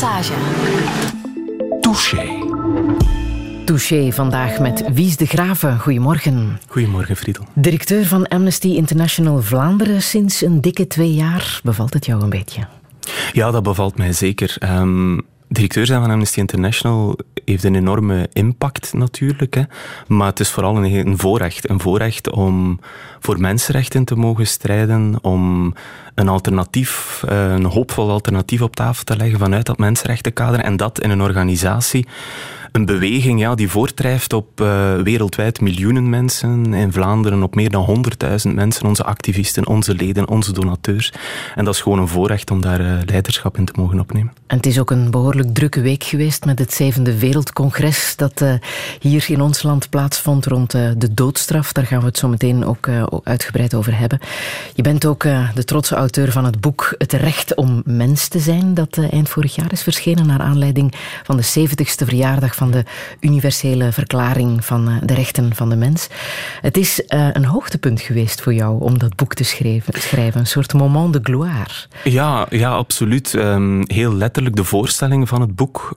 Lassage. Touché. Touché vandaag met Wies de Graven. Goedemorgen. Goedemorgen, Friedel. Directeur van Amnesty International Vlaanderen sinds een dikke twee jaar. Bevalt het jou een beetje? Ja, dat bevalt mij zeker. Um, directeur zijn van Amnesty International heeft een enorme impact natuurlijk. Hè. Maar het is vooral een, een voorrecht. Een voorrecht om voor mensenrechten te mogen strijden, om een alternatief, eh, een hoopvol alternatief op tafel te leggen vanuit dat mensenrechtenkader. En dat in een organisatie een beweging ja, die voortdrijft op uh, wereldwijd miljoenen mensen. In Vlaanderen op meer dan 100.000 mensen. Onze activisten, onze leden, onze donateurs. En dat is gewoon een voorrecht om daar uh, leiderschap in te mogen opnemen. En het is ook een behoorlijk drukke week geweest met het zevende Wereldcongres dat hier in ons land plaatsvond rond de doodstraf. Daar gaan we het zo meteen ook uitgebreid over hebben. Je bent ook de trotse auteur van het boek Het Recht om Mens te zijn, dat eind vorig jaar is verschenen naar aanleiding van de 70ste verjaardag van de universele verklaring van eh, de rechten van de mens. Het is uh, een hoogtepunt geweest voor jou om dat boek te schrijven. Een soort moment de gloire. Ja, ja absoluut. Um, heel letterlijk, de voorstelling van het boek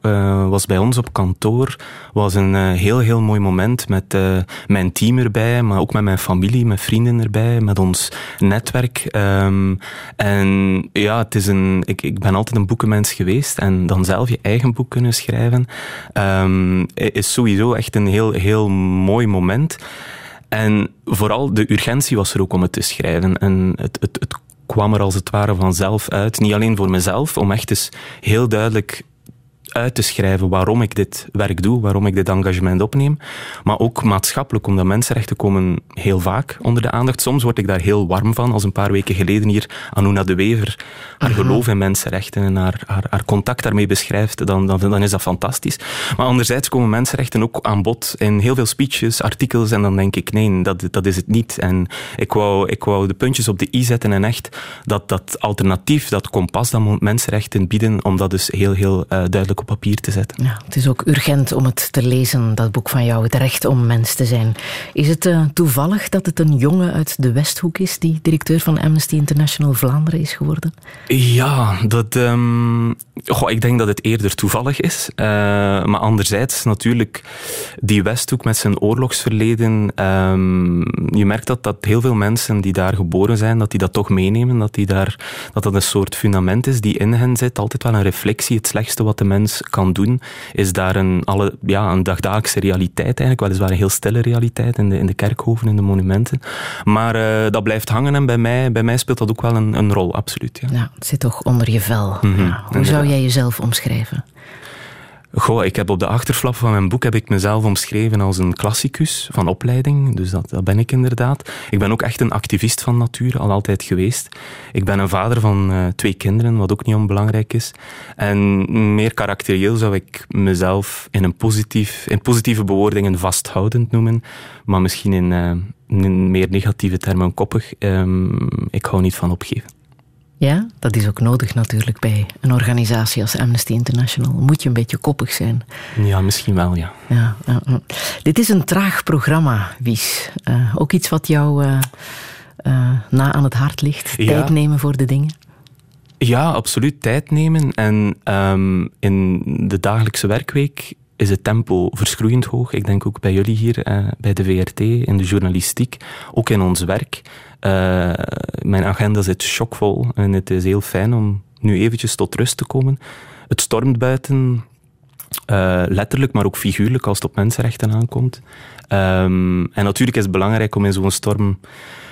was bij ons op kantoor. was een heel, heel mooi moment met mijn team erbij, maar ook met mijn familie, met vrienden erbij, met ons netwerk. Um, en ja, het is een, ik, ik ben altijd een boekenmens geweest en dan zelf je eigen boek kunnen schrijven. Um, is sowieso echt een heel, heel mooi moment. En vooral de urgentie was er ook om het te schrijven. En het, het, het kwam er als het ware vanzelf uit. Niet alleen voor mezelf, om echt eens heel duidelijk uit te schrijven waarom ik dit werk doe, waarom ik dit engagement opneem. Maar ook maatschappelijk, omdat mensenrechten komen heel vaak onder de aandacht. Soms word ik daar heel warm van, als een paar weken geleden hier Anuna de Wever haar geloof in mensenrechten en haar, haar, haar contact daarmee beschrijft, dan, dan, dan, is dat fantastisch. Maar anderzijds komen mensenrechten ook aan bod in heel veel speeches, artikels, en dan denk ik, nee, dat, dat is het niet. En ik wou, ik wou de puntjes op de i zetten en echt dat, dat alternatief, dat kompas dat mensenrechten bieden, om dat dus heel, heel uh, duidelijk op papier te zetten. Ja, het is ook urgent om het te lezen, dat boek van jou, Het Recht om Mens te zijn. Is het uh, toevallig dat het een jongen uit de Westhoek is die directeur van Amnesty International Vlaanderen is geworden? Ja, dat, um, goh, ik denk dat het eerder toevallig is. Uh, maar anderzijds natuurlijk die Westhoek met zijn oorlogsverleden. Um, je merkt dat, dat heel veel mensen die daar geboren zijn, dat die dat toch meenemen. Dat, die daar, dat dat een soort fundament is die in hen zit. Altijd wel een reflectie. Het slechtste wat de mens kan doen, is daar een, alle, ja, een dagdagelijkse realiteit eigenlijk. Weliswaar een heel stille realiteit in de, in de kerkhoven, in de monumenten. Maar uh, dat blijft hangen en bij mij, bij mij speelt dat ook wel een, een rol, absoluut. Ja. ja, het zit toch onder je vel. Mm -hmm. ja, hoe zou jij jezelf omschrijven? Goh, ik heb op de achterflap van mijn boek heb ik mezelf omschreven als een klassicus van opleiding. Dus dat, ben ik inderdaad. Ik ben ook echt een activist van natuur, al altijd geweest. Ik ben een vader van uh, twee kinderen, wat ook niet onbelangrijk is. En meer karakterieel zou ik mezelf in, een positief, in positieve bewoordingen vasthoudend noemen. Maar misschien in, uh, meer negatieve termen koppig. Um, ik hou niet van opgeven. Ja, dat is ook nodig natuurlijk bij een organisatie als Amnesty International. Moet je een beetje koppig zijn. Ja, misschien wel, ja. ja uh, uh. Dit is een traag programma, Wies. Uh, ook iets wat jou na aan het hart ligt? Ja. Tijd nemen voor de dingen? Ja, absoluut. Tijd nemen. En um, in de dagelijkse werkweek is het tempo verschroeiend hoog. Ik denk ook bij jullie hier, bij de VRT, in de journalistiek, ook in ons werk. Uh, mijn agenda zit chockvol en het is heel fijn om nu eventjes tot rust te komen. Het stormt buiten, uh, letterlijk, maar ook figuurlijk als het op mensenrechten aankomt. Um, en natuurlijk is het belangrijk om in zo'n storm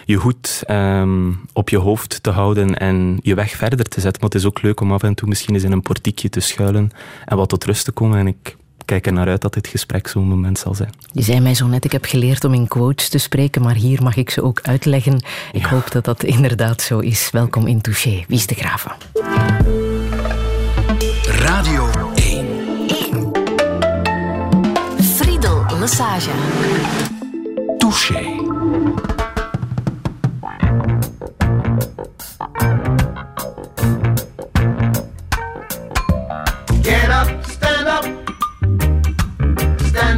je hoed um, op je hoofd te houden en je weg verder te zetten. Maar het is ook leuk om af en toe misschien eens in een portiekje te schuilen en wat tot rust te komen. En ik kijk er naar uit dat dit gesprek zo'n moment zal zijn. Je zei mij zo net, ik heb geleerd om in quotes te spreken, maar hier mag ik ze ook uitleggen. Ik ja. hoop dat dat inderdaad zo is. Welkom in Touché. Wie is de Graven? Radio 1. 1. Friedel Lassage. Touché.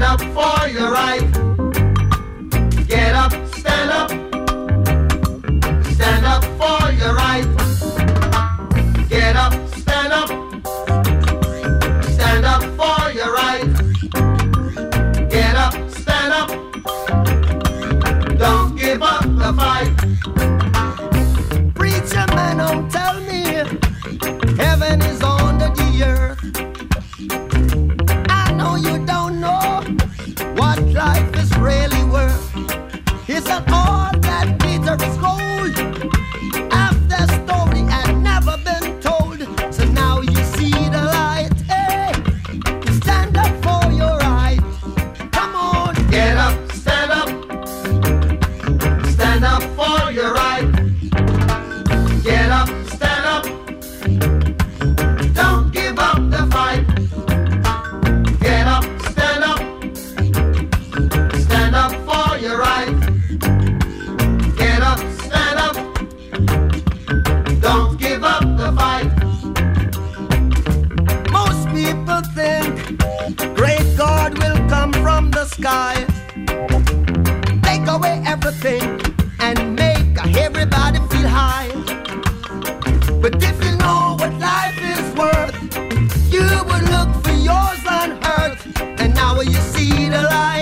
stand up for your right. Get up, stand up. Stand up for your right. Get up, stand up. Stand up for your right. Get up, stand up. Don't give up the fight. Preacher man, don't tell me heaven is on. Really worth. It's an all sky, take away everything, and make everybody feel high. But if you know what life is worth, you would look for yours earth. And now you see the light.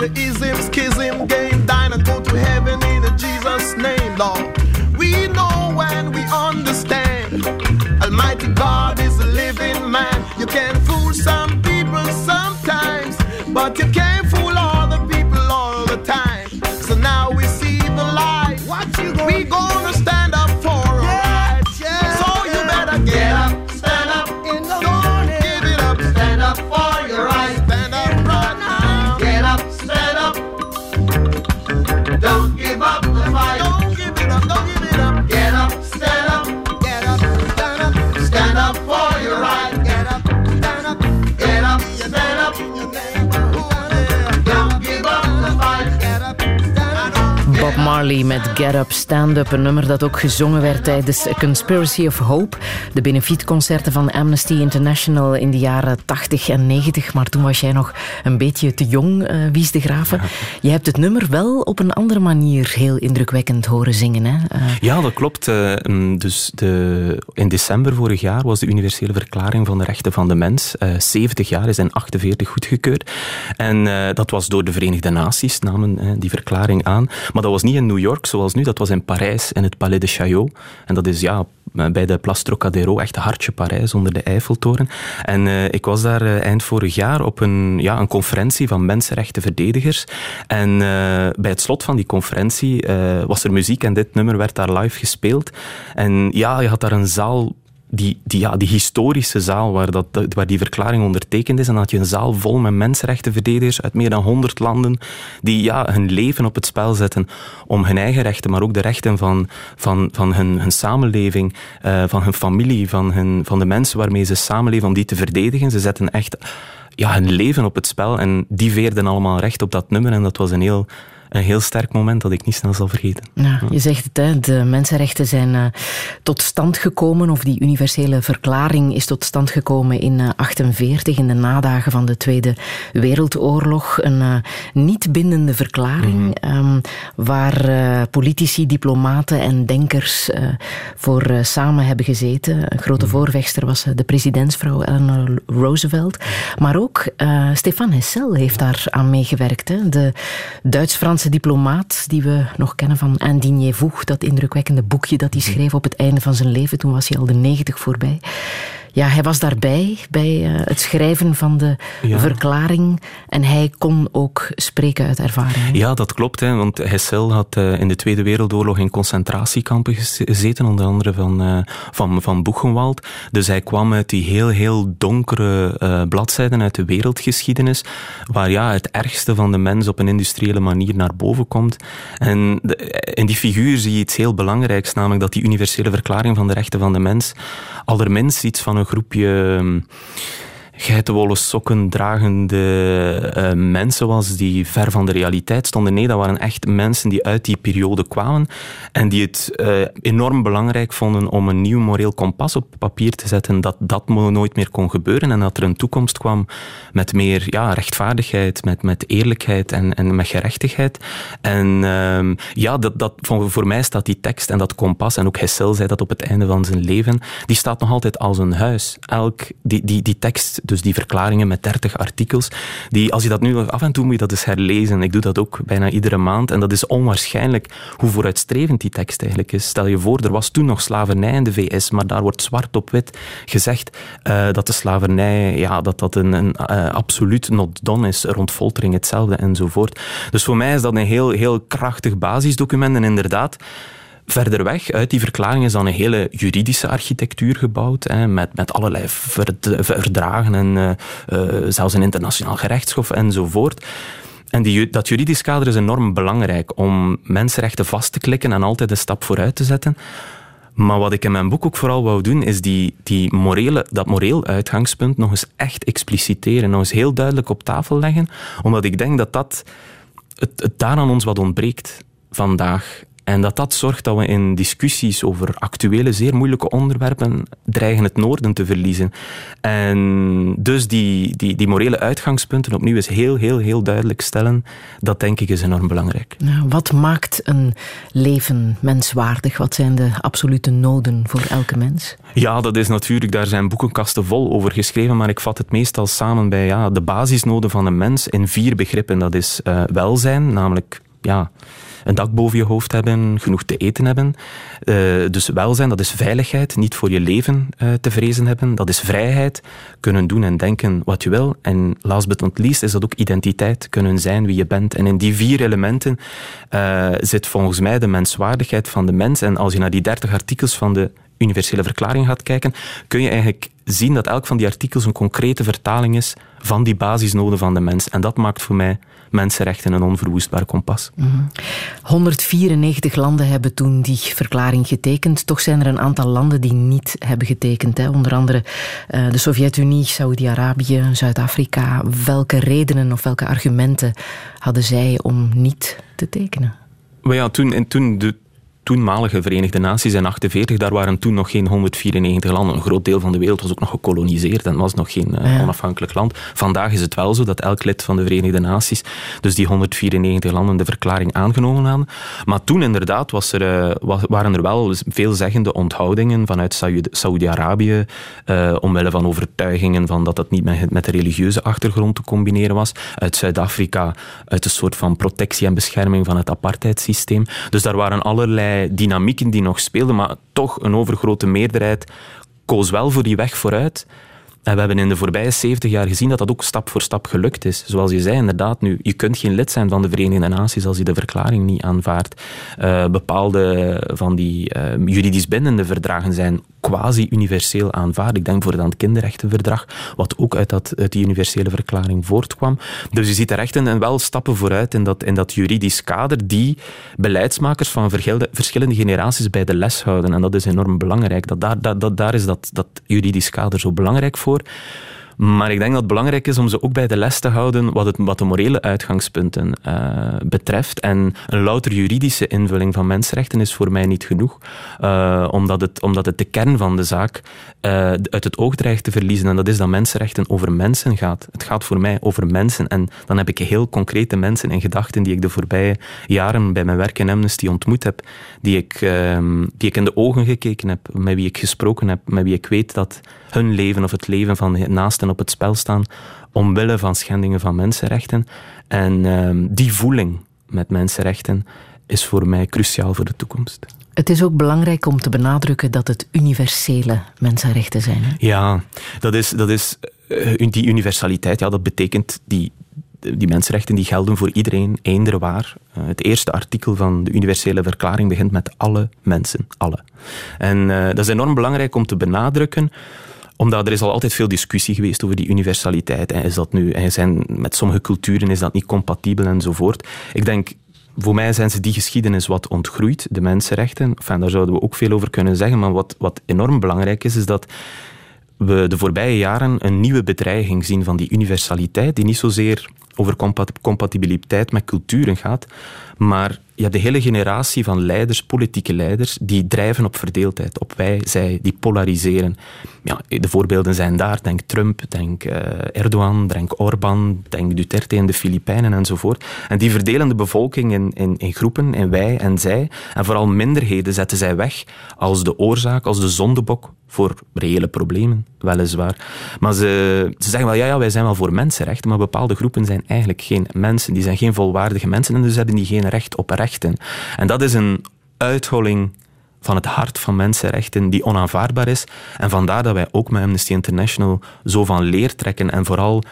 Your ism, schism, game, dine and go to heaven in Jesus' name, Lord. We know and we understand. Almighty God is a living man. You can Met Get Up, Stand Up. Een nummer dat ook gezongen werd tijdens Conspiracy of Hope. De benefietconcerten van Amnesty International in de jaren 80 en 90. Maar toen was jij nog een beetje te jong, eh Wies de Graven. Je hebt het nummer wel op een andere manier heel indrukwekkend horen zingen. Hè? Eh, Ja, dat klopt. Eh, mm, Dus de, in december vorig jaar was de Universele Verklaring van de Rechten van de Mens. eh, 70 jaar is in 48 goedgekeurd. En dat was door de Verenigde Naties, namen die verklaring aan. Maar dat was niet in New York zoals nu, dat was in Parijs, in het Palais de Chaillot. En dat is ja, bij de Place Trocadéro, echt hartje Parijs, onder de Eiffeltoren. En eh, ik was daar eh, eind vorig jaar op een, ja, een conferentie van mensenrechtenverdedigers. En eh, bij het slot van die conferentie was er muziek en dit nummer werd daar live gespeeld. En ja, je had daar een zaal die, die, ja, die historische zaal waar, dat, waar die verklaring ondertekend is. En dan had je een zaal vol met mensenrechtenverdedigers uit meer dan 100 landen die ja, hun leven op het spel zetten om hun eigen rechten, maar ook de rechten van, van, van hun, hun samenleving, eh, van hun familie, van, hun, van de mensen waarmee ze samenleven, om die te verdedigen. Ze zetten echt ja, hun leven op het spel en die veerden allemaal recht op dat nummer. En dat was een heel, een heel sterk moment dat ik niet snel zal vergeten. Ja, je zegt het, hè, de mensenrechten zijn eh, tot stand gekomen, of die universele verklaring is tot stand gekomen in 1948, in de nadagen van de Tweede Wereldoorlog. Een eh, niet bindende verklaring ehm, waar eh, politici, diplomaten en denkers eh, voor eh, samen hebben gezeten. Een grote voorvechter was eh, de presidentsvrouw Eleanor Roosevelt. Maar ook eh, Stefan Hessel heeft daar aan meegewerkt. Hè. De Duits-Franse diplomaat die we nog kennen van Indigné Voeg, dat indrukwekkende boekje dat hij schreef op het einde van zijn leven. Toen was hij al de negentig voorbij. Ja, hij was daarbij bij eh, het schrijven van de Ja. verklaring en hij kon ook spreken uit ervaring. Ja, dat klopt. Hè, want Hessel had eh, in de Tweede Wereldoorlog in concentratiekampen gez- gezeten, onder andere van, eh, van, van Buchenwald. Dus hij kwam uit die heel, heel donkere bladzijden uit de wereldgeschiedenis, waar ja, het ergste van de mens op een industriële manier naar boven komt. En de- in die figuur zie je iets heel belangrijks, namelijk dat die universele verklaring van de rechten van de mens allerminst iets van een groepje... geitenwolle sokken dragende uh, mensen was die ver van de realiteit stonden. Nee, dat waren echt mensen die uit die periode kwamen en die het uh, enorm belangrijk vonden om een nieuw moreel kompas op papier te zetten, dat dat nooit meer kon gebeuren en dat er een toekomst kwam met meer ja, rechtvaardigheid, met, met eerlijkheid en, en met gerechtigheid. En uh, ja, dat, dat, voor, voor mij staat die tekst en dat kompas, en ook Hessel zei dat op het einde van zijn leven, die staat nog altijd als een huis. Elk, die, die, die tekst dus die verklaringen met 30 artikels, die, als je dat nu af en toe moet je dat eens herlezen. Ik doe dat ook bijna iedere maand. En dat is onwaarschijnlijk hoe vooruitstrevend die tekst eigenlijk is. Stel je voor, er was toen nog slavernij in de VS, maar daar wordt zwart op wit gezegd uh, dat de slavernij ja, dat dat een, een uh, absoluut not done is, rond foltering hetzelfde enzovoort. Dus voor mij is dat een heel, heel krachtig basisdocument. En inderdaad, Verder weg uit die verklaring is dan een hele juridische architectuur gebouwd, hè, met, met allerlei verdragen en uh, uh, zelfs een internationaal gerechtshof enzovoort. En die, dat juridisch kader is enorm belangrijk om mensenrechten vast te klikken en altijd een stap vooruit te zetten. Maar wat ik in mijn boek ook vooral wou doen, is die, die morele, dat moreel uitgangspunt nog eens echt expliciteren, nog eens heel duidelijk op tafel leggen, omdat ik denk dat dat het, het daar aan ons wat ontbreekt vandaag. En dat dat zorgt dat we in discussies over actuele, zeer moeilijke onderwerpen dreigen het noorden te verliezen. En dus die, die, die morele uitgangspunten opnieuw eens heel, heel, heel duidelijk stellen, dat denk ik is enorm belangrijk. wat maakt een leven menswaardig? Wat zijn de absolute noden voor elke mens? Ja, dat is natuurlijk, daar zijn boekenkasten vol over geschreven, maar ik vat het meestal samen bij ja, de basisnoden van een mens in vier begrippen. Dat is uh, welzijn, namelijk ja, een dak boven je hoofd hebben, genoeg te eten hebben. Uh, dus welzijn, dat is veiligheid, niet voor je leven uh, te vrezen hebben. Dat is vrijheid, kunnen doen en denken wat je wil. En last but not least is dat ook identiteit, kunnen zijn wie je bent. En in die vier elementen uh, zit volgens mij de menswaardigheid van de mens. En als je naar die dertig artikels van de universele verklaring gaat kijken, kun je eigenlijk zien dat elk van die artikels een concrete vertaling is van die basisnoden van de mens. En dat maakt voor mij mensenrechten een onverwoestbaar kompas. 194 mhm. landen hebben toen die verklaring getekend. Toch zijn er een aantal landen die niet hebben getekend. Hè? Onder andere uh, de Sovjet-Unie, Saoedi-Arabië, Zuid-Afrika. Welke redenen of welke argumenten hadden zij om niet te tekenen? Maar ja, toen, en toen de toenmalige Verenigde Naties in 48, daar waren toen nog geen 194 landen. Een groot deel van de wereld was ook nog gekoloniseerd en was nog geen uh, onafhankelijk land. Vandaag is het wel zo dat elk lid van de Verenigde Naties, dus die 194 landen, de verklaring aangenomen hadden. Maar toen inderdaad was er, uh, waren er wel veelzeggende onthoudingen vanuit Saoedi-Arabië, uh, omwille van overtuigingen van dat dat niet met, met de religieuze achtergrond te combineren was. Uit Zuid-Afrika, uit een soort van protectie en bescherming van het apartheidssysteem. Dus daar waren allerlei dynamieken die nog speelden, maar toch een overgrote meerderheid koos wel voor die weg vooruit. En we hebben in de voorbije 70 jaar gezien dat dat ook stap voor stap gelukt is. Zoals je zei, inderdaad, nu, je kunt geen lid zijn van de Verenigde Naties als je de verklaring niet aanvaardt. Uh, bepaalde van die uh, juridisch bindende verdragen zijn quasi-universeel aanvaard. Ik denk voor het kinderrechtenverdrag, wat ook uit, dat, uit die universele verklaring voortkwam. Dus je ziet er echt een, wel stappen vooruit in dat, in dat juridisch kader die beleidsmakers van verschillende generaties bij de les houden. En dat is enorm belangrijk. Dat daar, dat, daar is dat, dat juridisch kader zo belangrijk voor. Maar ik denk dat het belangrijk is om ze ook bij de les te houden wat, het, wat de morele uitgangspunten uh, betreft. En een louter juridische invulling van mensenrechten is voor mij niet genoeg, uh, omdat, het, omdat het de kern van de zaak uh, uit het oog dreigt te verliezen. En dat is dat mensenrechten over mensen gaat. Het gaat voor mij over mensen. En dan heb ik heel concrete mensen in gedachten die ik de voorbije jaren bij mijn werk in Amnesty ontmoet heb, die ik, die ik in de ogen gekeken heb, met wie ik gesproken heb, met wie ik weet dat hun leven of het leven van naasten op het spel staan omwille van schendingen van mensenrechten. En uh, die voeling met mensenrechten is voor mij cruciaal voor de toekomst. Het is ook belangrijk om te benadrukken dat het universele mensenrechten zijn. Hè? Ja, dat is, dat is uh, die universaliteit. Ja, dat betekent die, die mensenrechten die gelden voor iedereen, eender waar. Uh, het eerste artikel van de universele verklaring begint met alle mensen, alle. En uh, dat is enorm belangrijk om te benadrukken, omdat er is al altijd veel discussie geweest over die universaliteit. Is dat nu, en zijn, met sommige culturen is dat niet compatibel enzovoort. Ik denk, voor mij zijn ze die geschiedenis wat ontgroeid, de mensenrechten. Daar zouden we ook veel over kunnen zeggen. Maar wat, wat enorm belangrijk is, is dat we de voorbije jaren een nieuwe bedreiging zien van die universaliteit, die niet zozeer over compatibiliteit met culturen gaat, maar je de hele generatie van leiders, politieke leiders, die drijven op verdeeldheid, op wij, zij, die polariseren. Ja, de voorbeelden zijn daar. Denk Trump, denk uh, Erdogan, denk Orbán, denk Duterte in de Filipijnen enzovoort. En die verdelen de bevolking in, in, in groepen, in wij en zij. En vooral minderheden zetten zij weg als de oorzaak, als de zondebok voor reële problemen, weliswaar. Maar ze, ze zeggen wel, ja, ja, wij zijn wel voor mensenrechten, maar bepaalde groepen zijn eigenlijk geen mensen. Die zijn geen volwaardige mensen en dus hebben die geen recht op rechten. En dat is een uitholling van het hart van mensenrechten die onaanvaardbaar is. En vandaar dat wij ook met Amnesty International zo van leer trekken en vooral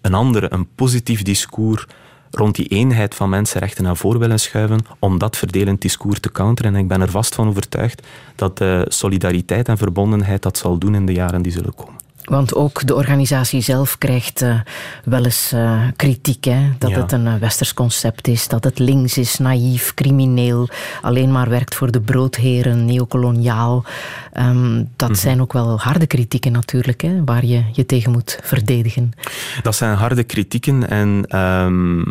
een andere, een positief discours rond die eenheid van mensenrechten naar voren willen schuiven om dat verdelend discours te counteren. En ik ben er vast van overtuigd dat solidariteit en verbondenheid dat zal doen in de jaren die zullen komen. Want ook de organisatie zelf krijgt uh, wel eens uh, kritiek. Hè? Dat het een uh, westers concept is, dat het links is, naïef, crimineel, alleen maar werkt voor de broodheren, neocoloniaal. Um, dat mhm. zijn ook wel harde kritieken natuurlijk, hè, waar je je tegen moet verdedigen. Dat zijn harde kritieken en um,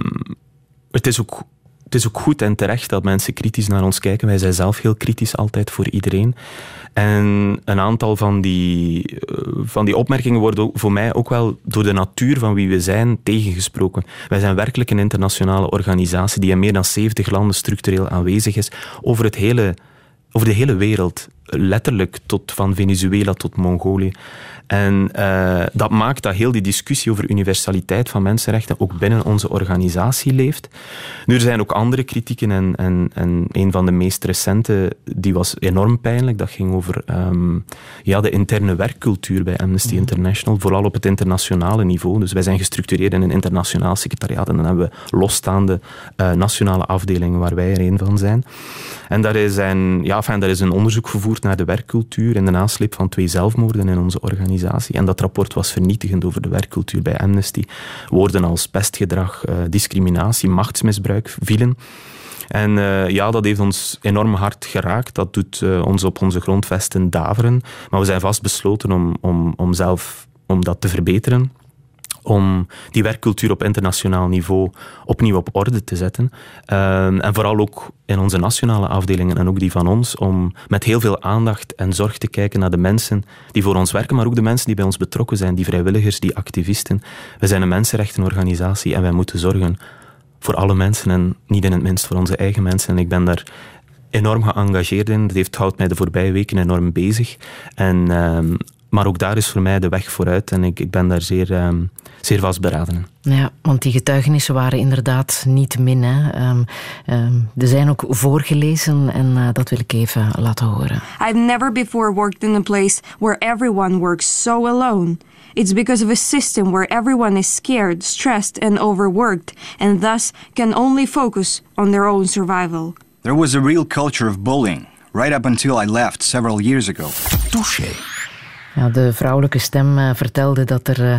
het is ook het is ook goed en terecht dat mensen kritisch naar ons kijken. Wij zijn zelf heel kritisch altijd voor iedereen. En een aantal van die, eh, van die opmerkingen worden voor mij ook wel door de natuur van wie we zijn tegengesproken. Wij zijn werkelijk een internationale organisatie die in meer dan 70 landen structureel aanwezig is over, het hele, over de hele wereld. Letterlijk tot van Venezuela tot Mongolië. En uh, dat maakt dat heel die discussie over universaliteit van mensenrechten ook binnen onze organisatie leeft. Nu, er zijn ook andere kritieken en, en, en een van de meest recente, die was enorm pijnlijk. Dat ging over um, ja, de interne werkcultuur bij Amnesty mhm. International, vooral op het internationale niveau. Dus wij zijn gestructureerd in een internationaal secretariaat en dan hebben we losstaande uh, nationale afdelingen waar wij er een van zijn. En daar is, een, ja, enfin, daar is een onderzoek gevoerd naar de werkcultuur in de nasleep van twee zelfmoorden in onze organisatie. En dat rapport was vernietigend over de werkcultuur bij Amnesty. Woorden als pestgedrag, uh, discriminatie, machtsmisbruik vielen. En uh, ja, dat heeft ons enorm hard geraakt. Dat doet uh, ons op onze grondvesten daveren. Maar we zijn vastbesloten om, om, om zelf om dat te verbeteren om die werkcultuur op internationaal niveau opnieuw op orde te zetten. Ehm, en vooral ook in onze nationale afdelingen en ook die van ons, om met heel veel aandacht en zorg te kijken naar de mensen die voor ons werken, maar ook de mensen die bij ons betrokken zijn, die vrijwilligers, die activisten. We zijn een mensenrechtenorganisatie en wij moeten zorgen voor alle mensen en niet in het minst voor onze eigen mensen. En ik ben daar enorm geëngageerd in. Dat heeft, houdt mij de voorbije weken enorm bezig. En ehm, maar ook daar is voor mij de weg vooruit en ik, ik ben daar zeer, um, zeer vastberaden. Ja, want die getuigenissen waren inderdaad niet min. Hè. Um, um, er zijn ook voorgelezen en uh, dat wil ik even laten horen. I've never before worked in a place where everyone works so alone. It's because of a system where everyone is scared, stressed and overworked and thus can only focus on their own survival. There was a real culture of bullying right up until I left several years ago. Touché. Ja, de vrouwelijke stem uh, vertelde dat er uh,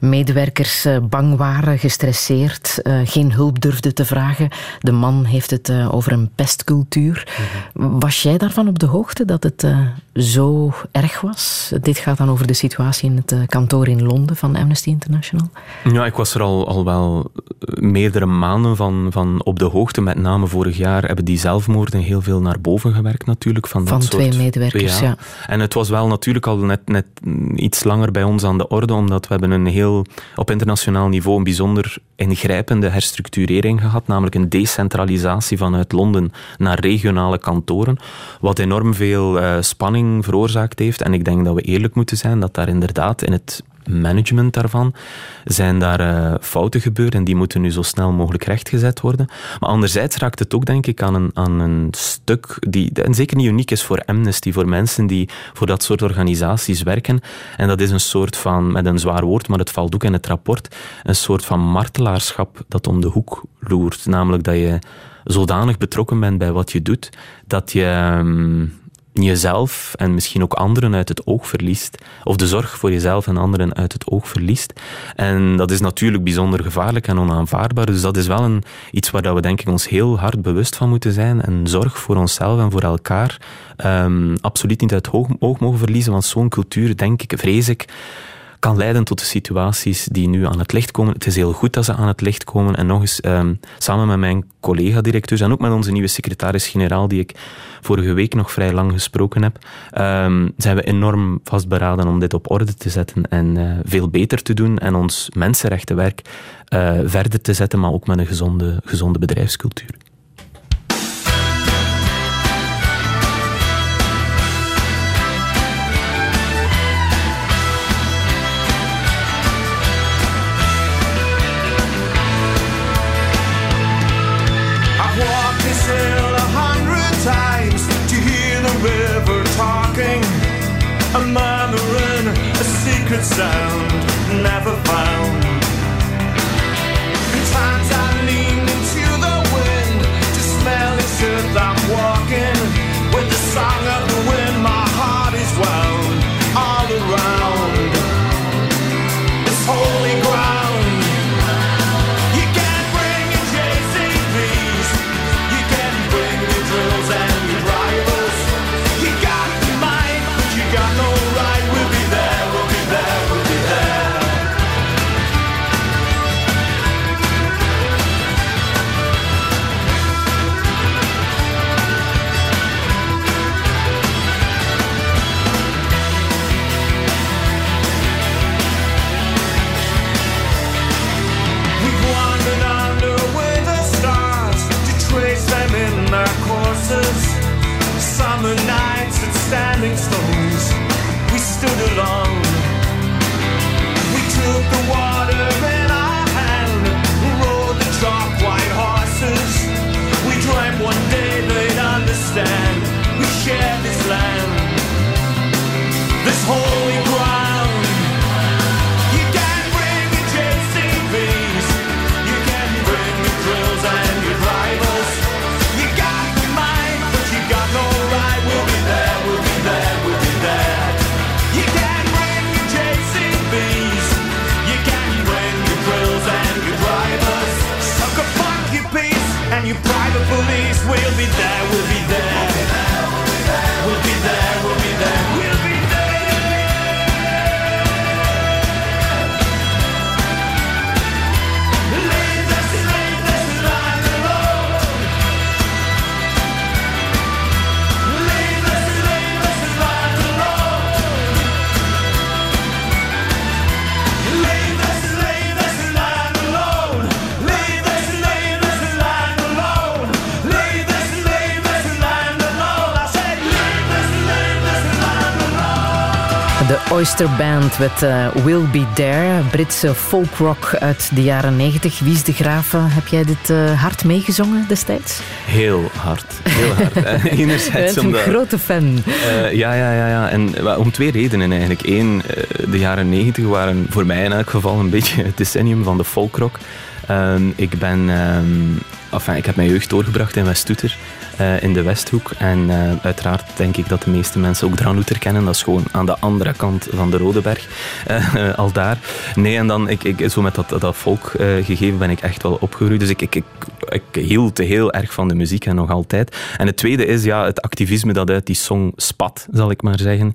medewerkers uh, bang waren, gestresseerd, geen hulp durfden te vragen. De man heeft het over een pestcultuur. Mhm. Was jij daarvan op de hoogte dat het zo erg was? Dit gaat dan over de situatie in het kantoor in Londen van Amnesty International. Ja, ik was er al, al wel meerdere maanden van, van op de hoogte. Met name vorig jaar hebben die zelfmoorden heel veel naar boven gewerkt natuurlijk. Van, van dat twee soort, medewerkers, ja. En het was wel natuurlijk al net, net iets langer bij ons aan de orde, omdat we hebben een heel, op internationaal niveau een bijzonder ingrijpende herstructurering gehad, namelijk een decentralisatie vanuit Londen naar regionale kantoren, wat enorm veel uh, spanning veroorzaakt heeft. En ik denk dat we eerlijk moeten zijn dat daar inderdaad in het management daarvan zijn daar uh, fouten gebeurd en die moeten nu zo snel mogelijk rechtgezet worden. Maar anderzijds raakt het ook, denk ik, aan een, aan een stuk die en zeker niet uniek is voor Amnesty, voor mensen die voor dat soort organisaties werken. En dat is een soort van, met een zwaar woord, maar het valt ook in het rapport, een soort van martelaarschap dat om de hoek loert. Namelijk dat je zodanig betrokken bent bij wat je doet, dat je... Um, jezelf en misschien ook anderen uit het oog verliest. Of de zorg voor jezelf en anderen uit het oog verliest. En dat is natuurlijk bijzonder gevaarlijk en onaanvaardbaar. Dus dat is wel een, iets waar we denk ik ons heel hard bewust van moeten zijn. En zorg voor onszelf en voor elkaar um, absoluut niet uit het oog mogen verliezen. Want zo'n cultuur, denk ik, vrees ik, kan leiden tot de situaties die nu aan het licht komen. Het is heel goed dat ze aan het licht komen. En nog eens, um, samen met mijn collega-directeurs en ook met onze nieuwe secretaris-generaal, die ik vorige week nog vrij lang gesproken heb, um, zijn we enorm vastberaden om dit op orde te zetten en uh, veel beter te doen en ons mensenrechtenwerk uh, verder te zetten, maar ook met een gezonde, gezonde bedrijfscultuur. And your drivers. You got your mind, but you got no right. We'll be there, we'll be there, we'll be there. You can't bring your chasing you can't bring your thrills and your drivers. So go your bees and your private police. We'll be there, we'll be De Oyster Band met eh, Will Be There, Britse folkrock uit de jaren 90. Wie is de Graven? Heb jij dit eh, hard meegezongen destijds? Heel hard. Heel hard. Je Enerzijds bent een grote fan. Eh, ja, ja, ja, ja. En om twee redenen eigenlijk. Eén, de jaren negentig waren voor mij in elk geval een beetje het decennium van de folkrock. Ehm, ik ben... enfin, ik heb mijn jeugd doorgebracht in West-Toeter, eh, in de Westhoek. En eh, uiteraard denk ik dat de meeste mensen ook Dranouter kennen. Dat is gewoon aan de andere kant van de Rodeberg. Eh, al daar. Nee, en dan, ik, ik, zo met dat, dat volk eh, gegeven ben ik echt wel opgegroeid. Dus ik, ik, ik, ik hield heel erg van de muziek en nog altijd. En het tweede is ja, het activisme dat uit die song spat, zal ik maar zeggen.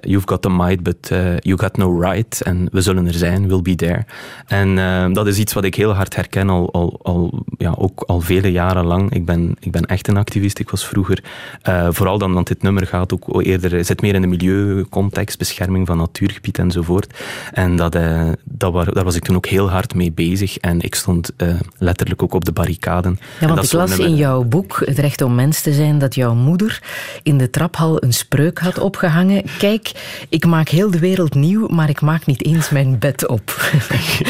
You've got the might, but you got no right. En we zullen er zijn, we'll be there. En dat is iets wat ik heel hard herken, al, al, al, ja, ook al vele jaren lang. Ik ben, ik ben echt een activist. Ik was vroeger, eh, vooral dan, want dit nummer gaat ook eerder, zit meer in de milieucontext, bescherming van natuurgebied enzovoort. En dat, eh, dat war, daar was ik toen ook heel hard mee bezig. En ik stond eh, letterlijk ook op de barricaden. Ja, want dat ik las in jouw boek Het Recht om Mens te zijn dat jouw moeder in de traphal een spreuk had opgehangen. Kijk, ik maak heel de wereld nieuw, maar ik maak niet eens mijn bed op.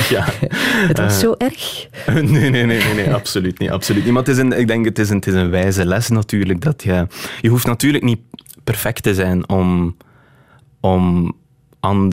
Ja. Het was zo erg. Nee, nee, nee, nee, nee, absoluut niet. Absoluut. Maar het is een, ik denk het is, een, het is een wijze les natuurlijk. Dat je, je hoeft natuurlijk niet perfect te zijn om, om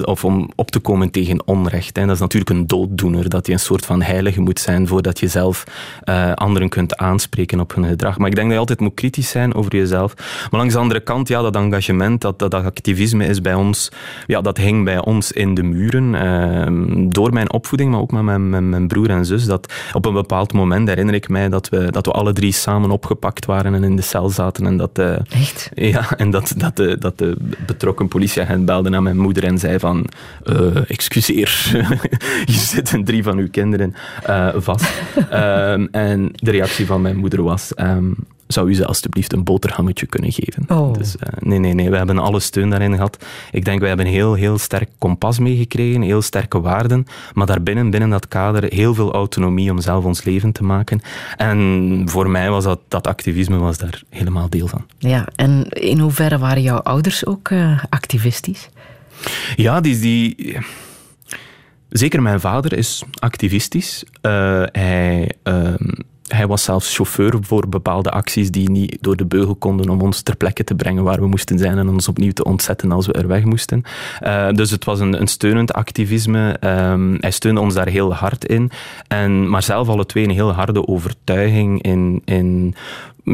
of om op te komen tegen onrecht. Hè. Dat is natuurlijk een dooddoener, dat je een soort van heilige moet zijn voordat je zelf uh, anderen kunt aanspreken op hun gedrag. Maar ik denk dat je altijd moet kritisch zijn over jezelf. Maar langs de andere kant, ja, dat engagement, dat, dat activisme is bij ons, ja, dat hing bij ons in de muren. Uh, door mijn opvoeding, maar ook met mijn, mijn, mijn, broer en zus. Dat op een bepaald moment herinner ik mij dat we, dat we alle drie samen opgepakt waren en in de cel zaten. En dat, uh, Echt? Ja, en dat, dat, de, dat de betrokken politieagent belde naar mijn moeder en zei van, uh, excuseer, hier zitten drie van uw kinderen uh, vast. um, en de reactie van mijn moeder was, um, zou u ze alstublieft een boterhammetje kunnen geven? Oh. Dus uh, nee, nee, nee, we hebben alle steun daarin gehad. Ik denk, wij hebben een heel, heel sterk kompas meegekregen, heel sterke waarden, maar daarbinnen, binnen dat kader, heel veel autonomie om zelf ons leven te maken. En voor mij was dat, dat activisme was daar helemaal deel van. Ja, en in hoeverre waren jouw ouders ook uh, activistisch? Ja, die... die Zeker mijn vader is activistisch. Uh, hij, uh, hij was zelfs chauffeur voor bepaalde acties die niet door de beugel konden om ons ter plekke te brengen waar we moesten zijn en ons opnieuw te ontzetten als we er weg moesten. Uh, dus het was een, een steunend activisme. Um, hij steunde ons daar heel hard in. En, maar zelf alle twee een heel harde overtuiging in, in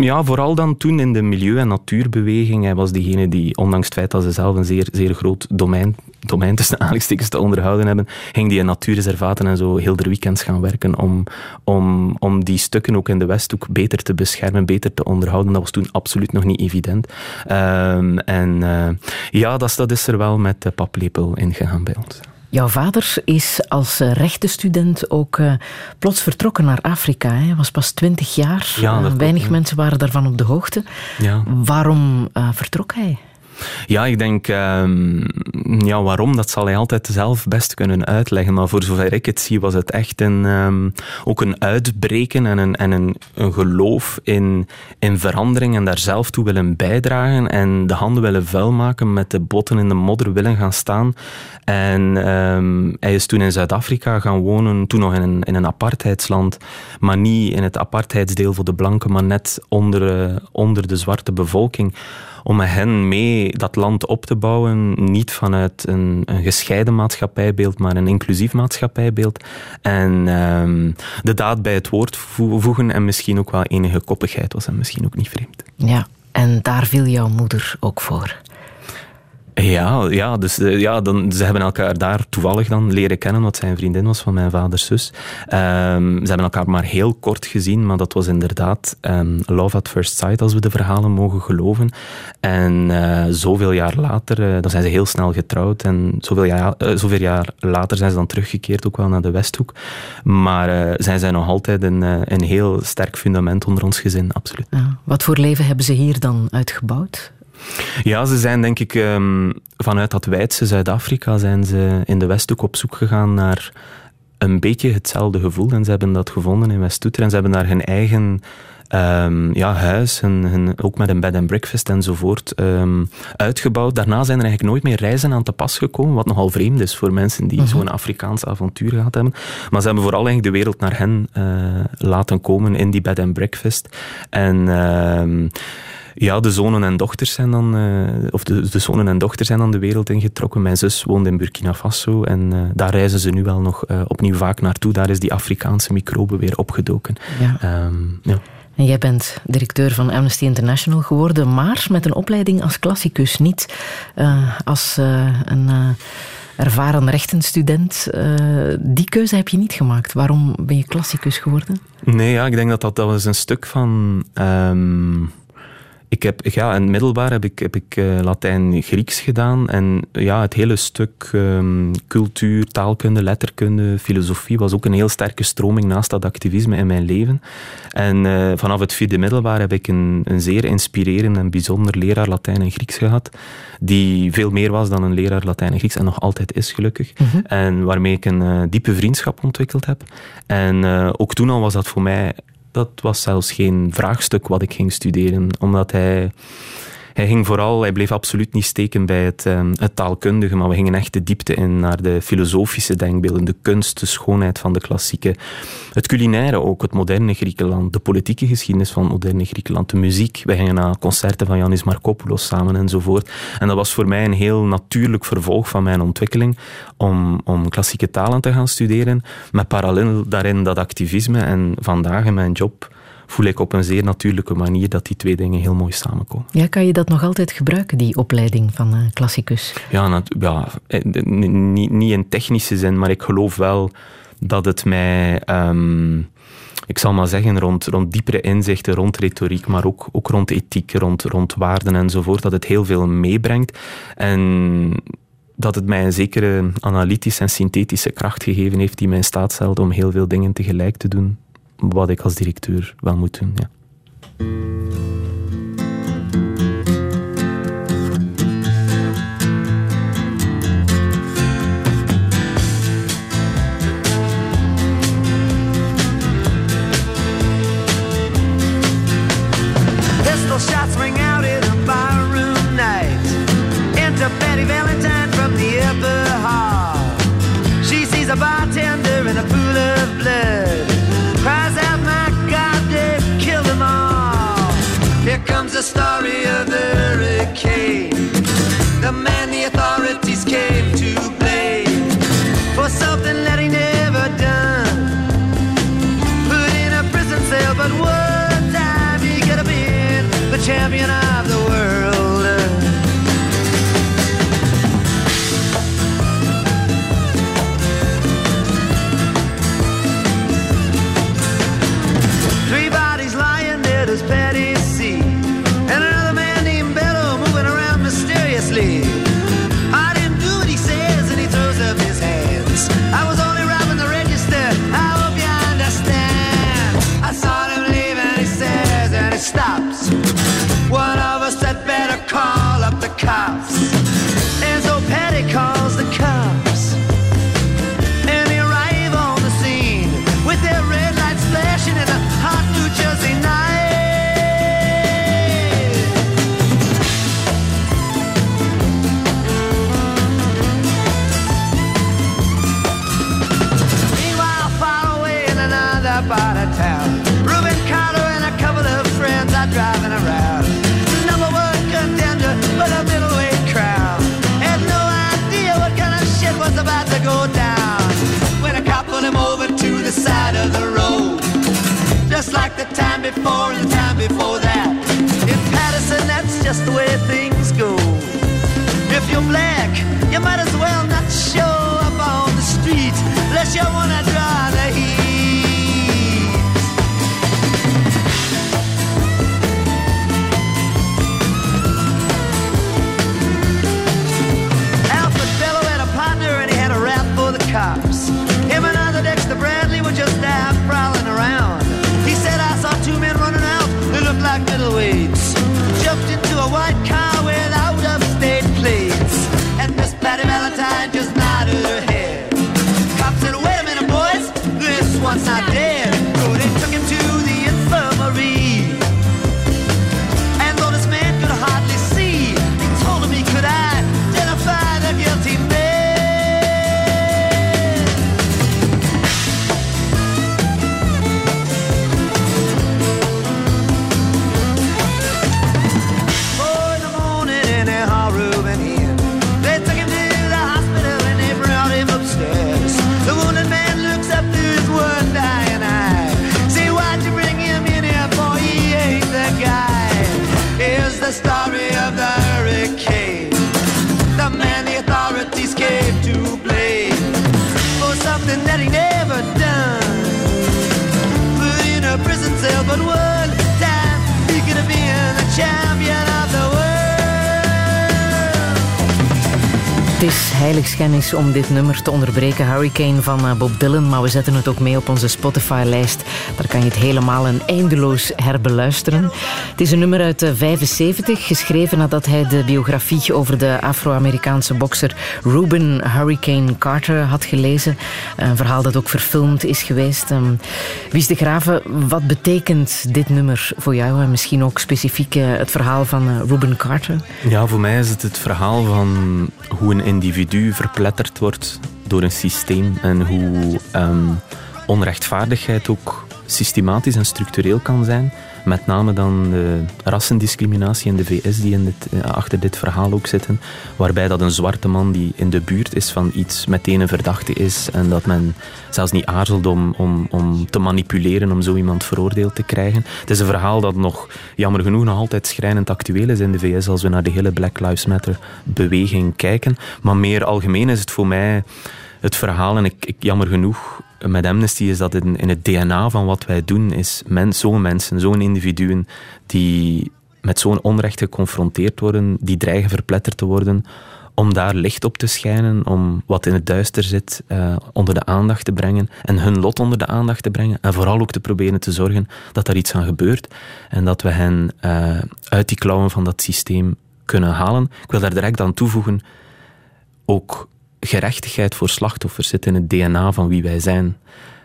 ja, vooral dan toen in de milieu- en natuurbeweging. Hij was degene die, ondanks het feit dat ze zelf een zeer, zeer groot domein, domein tussen aanhalingstekens te onderhouden hebben, ging die in natuurreservaten en zo heel de weekends gaan werken om, om, om die stukken ook in de Westhoek beter te beschermen, beter te onderhouden. Dat was toen absoluut nog niet evident. Um, en uh, ja, dat, dat is er wel met de paplepel ingegaan bij ons. Jouw vader is als rechtenstudent ook uh, plots vertrokken naar Afrika. Hij was pas twintig jaar. Ja, uh, weinig mensen waren daarvan op de hoogte. Ja. Waarom uh, vertrok hij? Ja, ik denk, um, ja, waarom, dat zal hij altijd zelf best kunnen uitleggen. Maar voor zover ik het zie, was het echt een, um, ook een uitbreken en, een, en een, een geloof in, in verandering en daar zelf toe willen bijdragen en de handen willen vuil maken, met de botten in de modder willen gaan staan. En um, hij is toen in Zuid-Afrika gaan wonen, toen nog in een, in een apartheidsland, maar niet in het apartheidsdeel voor de blanken, maar net onder, uh, onder de zwarte bevolking om met hen mee dat land op te bouwen. Niet vanuit een, een gescheiden maatschappijbeeld, maar een inclusief maatschappijbeeld. En um, de daad bij het woord voegen en misschien ook wel enige koppigheid was en misschien ook niet vreemd. Ja, en daar viel jouw moeder ook voor. Ja, ja, dus ja, dan, ze hebben elkaar daar toevallig dan leren kennen, wat zijn vriendin was van mijn vaders zus. Um, ze hebben elkaar maar heel kort gezien, maar dat was inderdaad um, love at first sight, als we de verhalen mogen geloven. En uh, zoveel jaar later, uh, dan zijn ze heel snel getrouwd en zoveel jaar, zoveel jaar later zijn ze dan teruggekeerd, ook wel naar de Westhoek. Maar zijn zij nog altijd een, een heel sterk fundament onder ons gezin, absoluut. Wat voor leven hebben ze hier dan uitgebouwd? Ja, ze zijn denk ik um, vanuit dat wijdse Zuid-Afrika zijn ze in de Westhoek op zoek gegaan naar een beetje hetzelfde gevoel. En ze hebben dat gevonden in West-Toeter. En ze hebben daar hun eigen um, ja, huis, hun, hun, ook met een bed and breakfast enzovoort, um, uitgebouwd. Daarna zijn er eigenlijk nooit meer reizen aan te pas gekomen, wat nogal vreemd is voor mensen die -hmm. zo'n Afrikaans avontuur gehad hebben. Maar ze hebben vooral eigenlijk de wereld naar hen uh, laten komen in die bed and breakfast. En... Uh, ja, de zonen en dochters zijn dan, uh, of de, de zonen en dochters zijn dan de wereld ingetrokken. Mijn zus woont in Burkina Faso en uh, daar reizen ze nu wel nog uh, opnieuw vaak naartoe. Daar is die Afrikaanse microbe weer opgedoken. Ja. Um, ja. En jij bent directeur van Amnesty International geworden, maar met een opleiding als klassicus, niet uh, als uh, een uh, ervaren rechtenstudent. die keuze heb je niet gemaakt. Waarom ben je klassicus geworden? Nee, ja, ik denk dat dat, dat was een stuk van... Um ik heb, ja, in het middelbaar heb ik, heb ik uh, Latijn-Grieks gedaan. En ja, het hele stuk um, cultuur, taalkunde, letterkunde, filosofie was ook een heel sterke stroming naast dat activisme in mijn leven. En uh, vanaf het vierde middelbaar heb ik een, een zeer inspirerend en bijzonder leraar Latijn en Grieks gehad. Die veel meer was dan een leraar Latijn en Grieks en nog altijd is, gelukkig. Mhm. Mm -hmm. En waarmee ik een uh, diepe vriendschap ontwikkeld heb. En ook toen al was dat voor mij dat was zelfs geen vraagstuk wat ik ging studeren, omdat hij, hij ging vooral, hij bleef absoluut niet steken bij het, ehm, het taalkundige, maar we gingen echt de diepte in naar de filosofische denkbeelden, de kunst, de schoonheid van de klassieke, het culinaire ook, het moderne Griekenland, de politieke geschiedenis van het moderne Griekenland, de muziek. We gingen naar concerten van Yanis Markopoulos samen enzovoort. En dat was voor mij een heel natuurlijk vervolg van mijn ontwikkeling om, om klassieke talen te gaan studeren, met parallel daarin dat activisme en vandaag in mijn job voel ik op een zeer natuurlijke manier dat die twee dingen heel mooi samenkomen. Ja, kan je dat nog altijd gebruiken, die opleiding van uh, klassicus? Ja, ja eh, niet, niet in technische zin, maar ik geloof wel dat het mij... Um, ik zal maar zeggen, rond, rond diepere inzichten, rond retoriek, maar ook, ook rond ethiek, rond, rond waarden enzovoort, dat het heel veel meebrengt. En dat het mij een zekere analytische en synthetische kracht gegeven heeft die mij in staat stelt om heel veel dingen tegelijk te doen wat ik als directeur wel moet doen. Ja. Story of the hurricane. The and the time before that. In Patterson, that's just the way things go. If you're black, you might as well not show up on the street unless you wanna draw om dit nummer te onderbreken, Hurricane van eh, Bob Dylan, maar we zetten het ook mee op onze Spotify-lijst. Daar kan je het helemaal en eindeloos herbeluisteren. Het is een nummer uit 75, eh, geschreven nadat hij de biografie over de Afro-Amerikaanse bokser Ruben Hurricane Carter had gelezen. Een verhaal dat ook verfilmd is geweest. Ehm, Wies de Graven, wat betekent dit nummer voor jou en misschien ook specifiek eh, het verhaal van Ruben Carter? Ja, voor mij is het het verhaal van hoe een individu verpletterd wordt door een systeem en hoe ehm, onrechtvaardigheid ook systematisch en structureel kan zijn. Met name dan de rassendiscriminatie in de VS die in dit, eh, achter dit verhaal ook zitten. Waarbij dat een zwarte man die in de buurt is van iets meteen een verdachte is. En dat men zelfs niet aarzelt om, om, te manipuleren om zo iemand veroordeeld te krijgen. Het is een verhaal dat nog, jammer genoeg, nog altijd schrijnend actueel is in de VS als we naar de hele Black Lives Matter beweging kijken. Maar meer algemeen is het voor mij het verhaal, en ik, ik jammer genoeg met Amnesty is dat in, in het DNA van wat wij doen, is mens, zo'n mensen, zo'n individuen die met zo'n onrecht geconfronteerd worden, die dreigen verpletterd te worden, om daar licht op te schijnen, om wat in het duister zit uh, onder de aandacht te brengen en hun lot onder de aandacht te brengen en vooral ook te proberen te zorgen dat er iets aan gebeurt en dat we hen uh, uit die klauwen van dat systeem kunnen halen. Ik wil daar direct aan toevoegen, ook gerechtigheid voor slachtoffers zit in het DNA van wie wij zijn.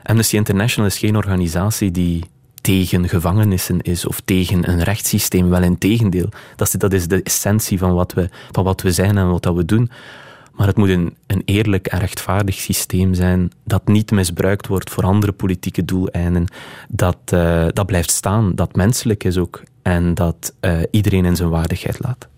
Amnesty International is geen organisatie die tegen gevangenissen is of tegen een rechtssysteem. Wel in tegendeel. Dat is, dat is de essentie van wat, we, van wat we zijn en wat dat we doen. Maar het moet een, een eerlijk en rechtvaardig systeem zijn dat niet misbruikt wordt voor andere politieke doeleinden. Dat, uh, dat blijft staan, dat menselijk is ook en dat uh, iedereen in zijn waardigheid laat.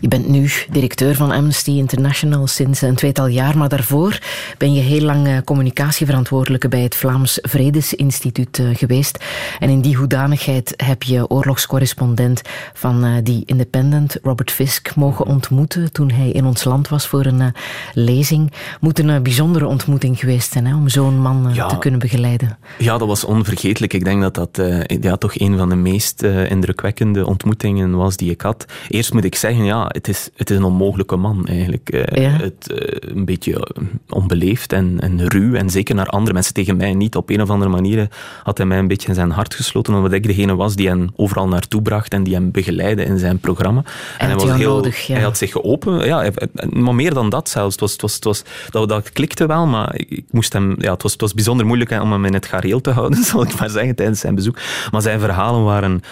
Je bent nu directeur van Amnesty International sinds een tweetal jaar, maar daarvoor ben je heel lang eh, communicatieverantwoordelijke bij het Vlaams Vredesinstituut eh, geweest. En in die hoedanigheid heb je oorlogscorrespondent van eh, die Independent, Robert Fisk, mogen ontmoeten toen hij in ons land was voor een lezing. Moet een bijzondere ontmoeting geweest zijn hè, om zo'n man te kunnen begeleiden. Ja, dat was onvergetelijk. Ik denk dat dat ja, toch een van de meest indrukwekkende ontmoetingen was die ik had. Eerst moet ik zeggen ja, het is, het is een onmogelijke man eigenlijk. Eh, het, uh, een beetje eh, onbeleefd en, en ruw. En zeker naar andere mensen tegen mij niet. Op een of andere manier had hij mij een beetje in zijn hart gesloten. Omdat ik degene was die hem overal naartoe bracht en die hem begeleidde in zijn programma. En, hij, was heel, nodig, hij had zich geopend. Ja, maar meer dan dat zelfs. Het was, het was, het was, dat, dat klikte wel, maar ik, moest hem, ja, het, was, het was bijzonder moeilijk om hem in het gareel te houden, zal ik maar zeggen, tijdens zijn bezoek. Maar zijn verhalen waren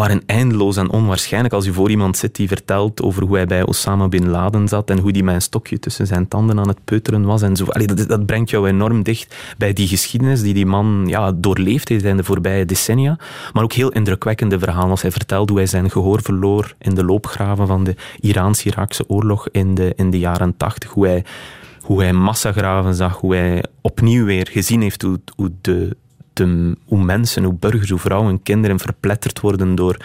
waren eindeloos en onwaarschijnlijk. Als je voor iemand zit die vertelt over hoe hij bij Osama Bin Laden zat en hoe die met een stokje tussen zijn tanden aan het peuteren was en zo. Dat, dat, brengt jou enorm dicht bij die geschiedenis die die man ja, doorleefd heeft in de voorbije decennia. Maar ook heel indrukwekkende verhalen als hij vertelt hoe hij zijn gehoor verloor in de loopgraven van de Iraans-Iraakse oorlog in de, in de jaren tachtig. Hoe hij hoe hij massagraven zag, hoe hij opnieuw weer gezien heeft hoe, hoe de, hoe mensen, hoe burgers, hoe vrouwen, kinderen verpletterd worden door,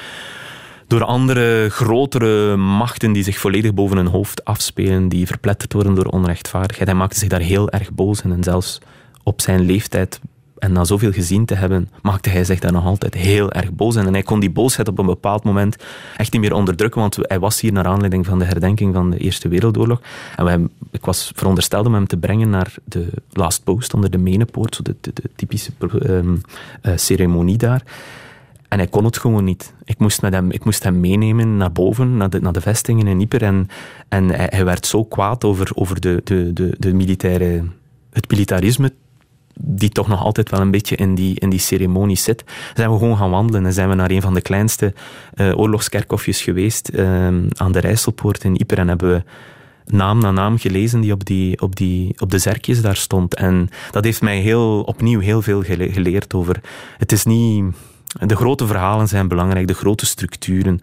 door andere grotere machten die zich volledig boven hun hoofd afspelen, die verpletterd worden door onrechtvaardigheid. Hij maakte zich daar heel erg boos in en zelfs op zijn leeftijd en na zoveel gezien te hebben, maakte hij zich daar nog altijd heel erg boos. En hij kon die boosheid op een bepaald moment echt niet meer onderdrukken, want hij was hier naar aanleiding van de herdenking van de Eerste Wereldoorlog. En wij, ik was verondersteld om hem te brengen naar de Last Post onder de Menepoort, zo de, typische um, uh, ceremonie daar. En hij kon het gewoon niet. Ik moest, hem, ik moest hem meenemen naar boven, naar de, naar de vestingen in Yper. En, en hij, werd zo kwaad over, over de, de, de militaire, het militarisme die toch nog altijd wel een beetje in die, in die ceremonie zit, zijn we gewoon gaan wandelen en zijn we naar een van de kleinste uh, oorlogskerkhofjes geweest uh, aan de Rijsselpoort in Yper en hebben we naam na naam gelezen die op, die, op, die, op de zerkjes daar stond. En dat heeft mij heel, opnieuw heel veel geleerd over... Het is niet... De grote verhalen zijn belangrijk, de grote structuren.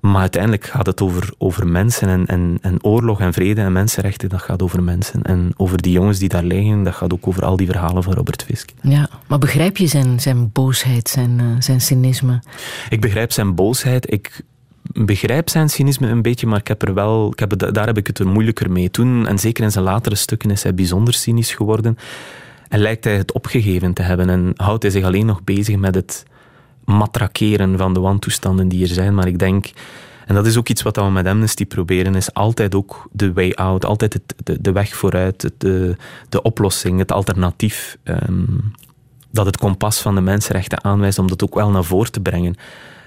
Maar uiteindelijk gaat het over, over mensen en, en, en oorlog en vrede en mensenrechten. Dat gaat over mensen. En over die jongens die daar liggen, dat gaat ook over al die verhalen van Robert Fisk. Ja, maar begrijp je zijn, zijn boosheid, zijn, uh, zijn cynisme? Ik begrijp zijn boosheid. Ik begrijp zijn cynisme een beetje, maar ik heb er wel, ik heb, daar heb ik het er moeilijker mee. Toen, en zeker in zijn latere stukken, is hij bijzonder cynisch geworden. En lijkt hij het opgegeven te hebben. En houdt hij zich alleen nog bezig met het matrakeren van de wantoestanden die er zijn. Maar ik denk, En dat is ook iets wat we met Amnesty proberen, is altijd ook de way out, altijd het, de, de, weg vooruit, de, de oplossing, het alternatief. Ehm, dat het kompas van de mensenrechten aanwijst om dat ook wel naar voren te brengen.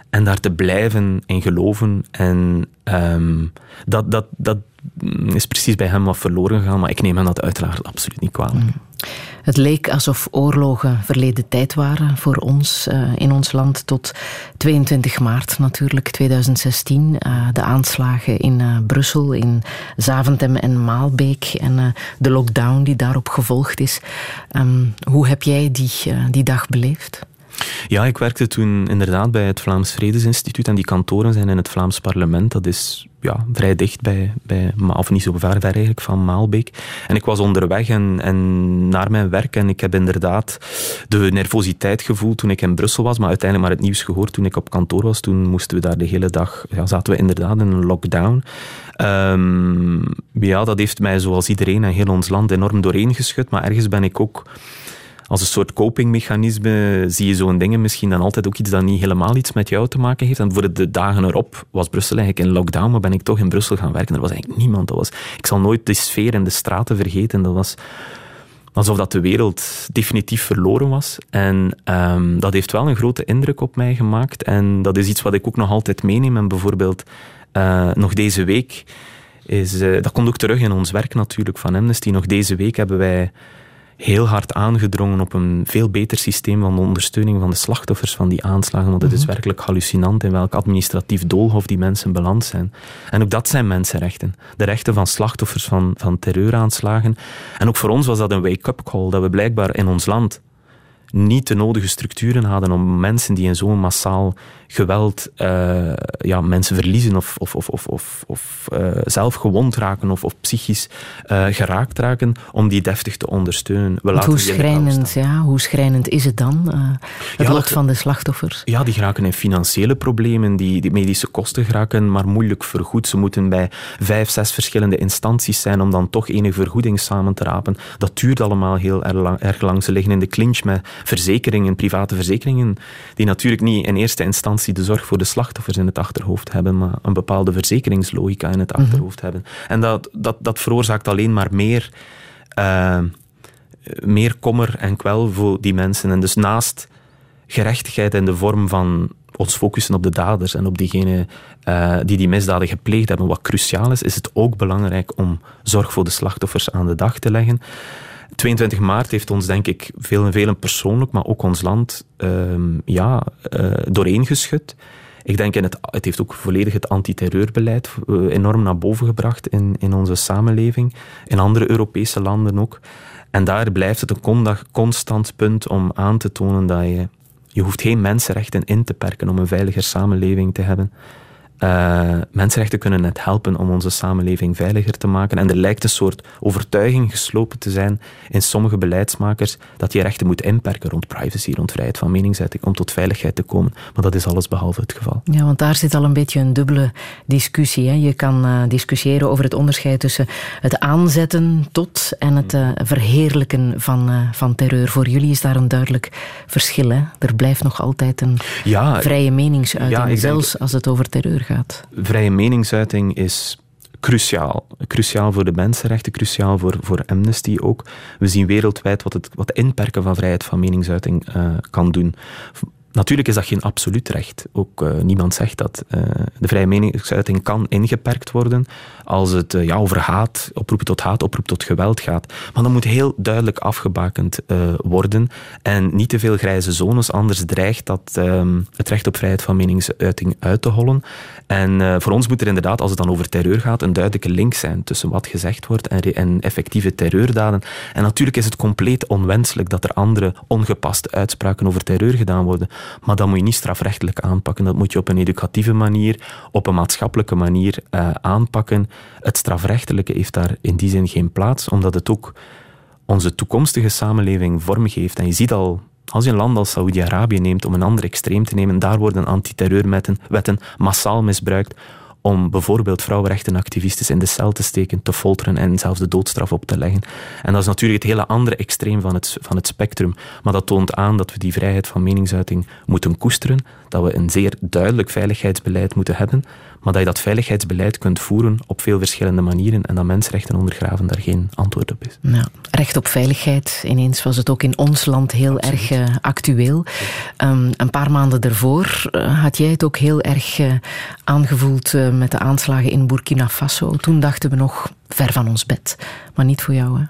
En daar te blijven in geloven. En ehm, dat, dat, dat is precies bij hem wat verloren gegaan, maar ik neem hem dat uiteraard absoluut niet kwalijk. Mm. Het leek alsof oorlogen verleden tijd waren voor ons uh, in ons land tot 22 maart natuurlijk 2016. Uh, eh, de aanslagen in uh, Brussel, in Zaventem en Maalbeek en de lockdown die daarop gevolgd is. Um, hoe heb jij die, die dag beleefd? Ja, ik werkte toen inderdaad bij het Vlaams Vredesinstituut en die kantoren zijn in het Vlaams parlement. Dat is ja, vrij dicht bij, bij, of niet zo ver, eigenlijk, van Maalbeek. En ik was onderweg en, en naar mijn werk en ik heb inderdaad de nervositeit gevoeld toen ik in Brussel was, maar uiteindelijk maar het nieuws gehoord toen ik op kantoor was. Toen moesten we daar de hele dag, ja, zaten we inderdaad in een lockdown. Um, ja, dat heeft mij zoals iedereen en heel ons land enorm doorheen geschud, maar ergens ben ik ook als een soort copingmechanisme zie je zo'n dingen misschien dan altijd ook iets dat niet helemaal iets met jou te maken heeft. En voor de dagen erop was Brussel eigenlijk in lockdown, maar ben ik toch in Brussel gaan werken. Er was eigenlijk niemand. Dat was, ik zal nooit de sfeer en de straten vergeten. Dat was alsof dat de wereld definitief verloren was. En um, dat heeft wel een grote indruk op mij gemaakt. En dat is iets wat ik ook nog altijd meeneem. En bijvoorbeeld uh, nog deze week is... Uh, dat komt ook terug in ons werk natuurlijk van Amnesty. Nog deze week hebben wij heel hard aangedrongen op een veel beter systeem van de ondersteuning van de slachtoffers van die aanslagen. Want het is mhm. werkelijk hallucinant in welk administratief doolhof die mensen beland zijn. En ook dat zijn mensenrechten. De rechten van slachtoffers van, van terreuraanslagen. En ook voor ons was dat een wake-up call, dat we blijkbaar in ons land niet de nodige structuren hadden om mensen die in zo'n massaal geweld uh, ja, mensen verliezen of, of, of, of, of, of uh, zelf gewond raken of, of psychisch uh, geraakt raken, om die deftig te ondersteunen. We hoe, schrijnend, ja, hoe schrijnend is het dan, het lot van de slachtoffers? Ja, die geraken in financiële problemen, die, die medische kosten geraken, maar moeilijk vergoed. Ze moeten bij vijf, zes verschillende instanties zijn om dan toch enige vergoeding samen te rapen. Dat duurt allemaal heel. Erg lang. Ze liggen in de clinch met verzekeringen, private verzekeringen, die natuurlijk niet in eerste instantie de zorg voor de slachtoffers in het achterhoofd hebben, maar een bepaalde verzekeringslogica in het mhm. achterhoofd hebben. En dat, dat, dat veroorzaakt alleen maar meer, uh, meer kommer en kwel voor die mensen. En dus naast gerechtigheid in de vorm van ons focussen op de daders en op diegenen uh, die die misdaden gepleegd hebben, wat cruciaal is, is het ook belangrijk om zorg voor de slachtoffers aan de dag te leggen. 22 maart heeft ons, denk ik, veel en velen persoonlijk, maar ook ons land, uh, ja, uh, doorheen geschud. Ik denk, in het, het heeft ook volledig het antiterreurbeleid uh, enorm naar boven gebracht in, in onze samenleving, in andere Europese landen ook. En daar blijft het een constant punt om aan te tonen dat je, je hoeft geen mensenrechten in te perken om een veiliger samenleving te hebben. Uh, mensenrechten kunnen net helpen om onze samenleving veiliger te maken. En er lijkt een soort overtuiging geslopen te zijn in sommige beleidsmakers dat je rechten moet inperken rond privacy, rond vrijheid van meningsuiting, om tot veiligheid te komen. Maar dat is alles behalve het geval. Ja, want daar zit al een beetje een dubbele discussie. Hè? Je kan uh, discussiëren over het onderscheid tussen het aanzetten tot en het uh, verheerlijken van, van terreur. Voor jullie is daar een duidelijk verschil. Hè? Er blijft nog altijd een ja, vrije meningsuiting, ja, zelfs als het over terreur gaat. Vrije meningsuiting is cruciaal. Cruciaal voor de mensenrechten, cruciaal voor, voor Amnesty ook. We zien wereldwijd wat het wat inperken van vrijheid van meningsuiting uh, kan doen. Natuurlijk is dat geen absoluut recht. Ook uh, niemand zegt dat. Uh, de vrije meningsuiting kan ingeperkt worden als het ja, over haat, oproepen tot haat, oproep tot geweld gaat. Maar dat moet heel duidelijk afgebakend worden en niet te veel grijze zones, anders dreigt dat ehm, het recht op vrijheid van meningsuiting uit te hollen. En voor ons moet er inderdaad, als het dan over terreur gaat, een duidelijke link zijn tussen wat gezegd wordt en, en effectieve terreurdaden. En natuurlijk is het compleet onwenselijk dat er andere ongepaste uitspraken over terreur gedaan worden. Maar dat moet je niet strafrechtelijk aanpakken. Dat moet je op een educatieve manier, op een maatschappelijke manier uh, aanpakken. Het strafrechtelijke heeft daar in die zin geen plaats, omdat het ook onze toekomstige samenleving vormgeeft. En je ziet al als je een land als Saoedi-Arabië neemt om een ander extreem te nemen, daar worden antiterreurwetten massaal misbruikt om bijvoorbeeld vrouwenrechtenactivisten in de cel te steken, te folteren en zelfs de doodstraf op te leggen. En dat is natuurlijk het hele andere extreem van het, van het spectrum. Maar dat toont aan dat we die vrijheid van meningsuiting moeten koesteren, dat we een zeer duidelijk veiligheidsbeleid moeten hebben, maar dat je dat veiligheidsbeleid kunt voeren op veel verschillende manieren en dat mensenrechten ondergraven daar geen antwoord op is. Ja, recht op veiligheid, ineens was het ook in ons land heel erg uh, actueel. Um, een paar maanden daarvoor uh, had jij het ook heel erg uh, aangevoeld met de aanslagen in Burkina Faso. Toen dachten we nog ver van ons bed, maar niet voor jou hè?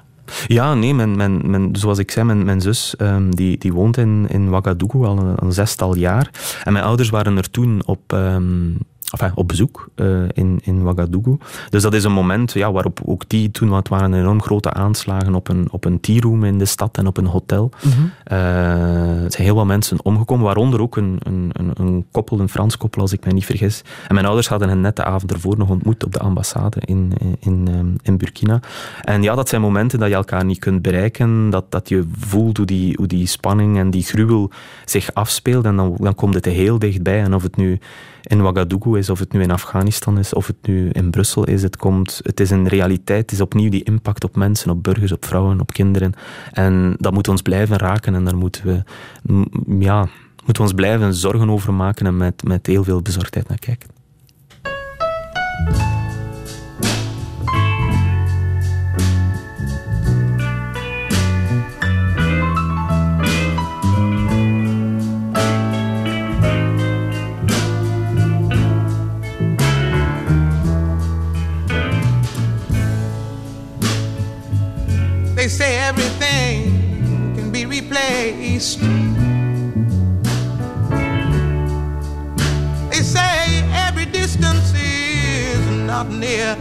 Ja, nee, mijn, mijn, mijn, zoals ik zei, mijn, mijn zus um, die, die woont in, in Ouagadougou al een, een, zestal jaar. En mijn ouders waren er toen op, um, enfin, op bezoek uh, in, in Ouagadougou. Dus dat is een moment ja, waarop ook die toen, wat waren enorm grote aanslagen op een, op een tea room in de stad en op een hotel. Mm -hmm. uh, er zijn heel wat mensen omgekomen, waaronder ook een, een, een, een, koppel, een Frans koppel als ik mij niet vergis. En mijn ouders hadden hen net de avond ervoor nog ontmoet op de ambassade in, in, in, in Burkina. En ja, dat zijn momenten dat je elkaar niet kunt bereiken, dat, dat je voelt hoe die, hoe die spanning en die gruwel zich afspeelt en dan, dan komt het heel dichtbij. En of het nu in Ouagadougou is, of het nu in Afghanistan is, of het nu in Brussel is. Het, komt, het is een realiteit, het is opnieuw die impact op mensen, op burgers, op vrouwen, op kinderen. En dat moet ons blijven raken en daar moeten we, ja, moeten ons blijven zorgen over maken en met, met heel veel bezorgdheid naar kijken. They say everything can be replaced. They say every distance is not near.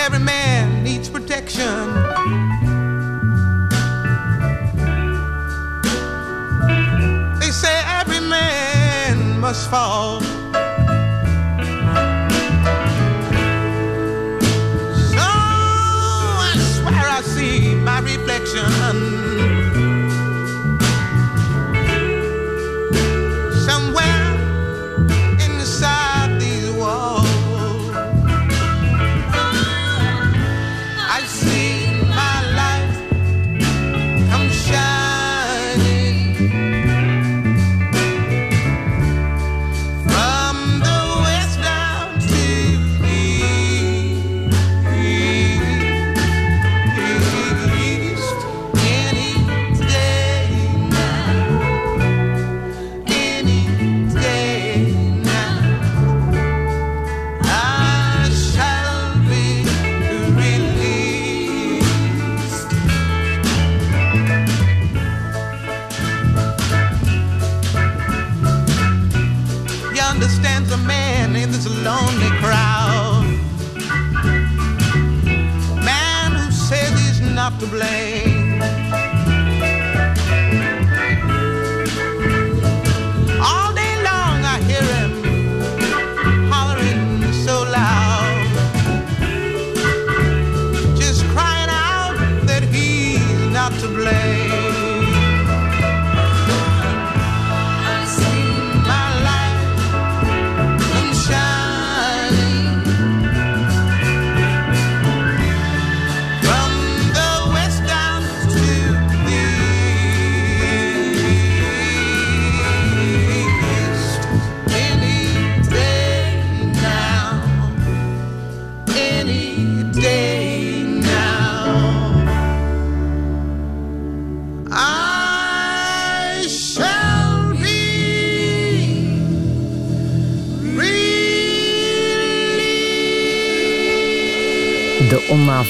Every man needs protection. They say every man must fall. To blame.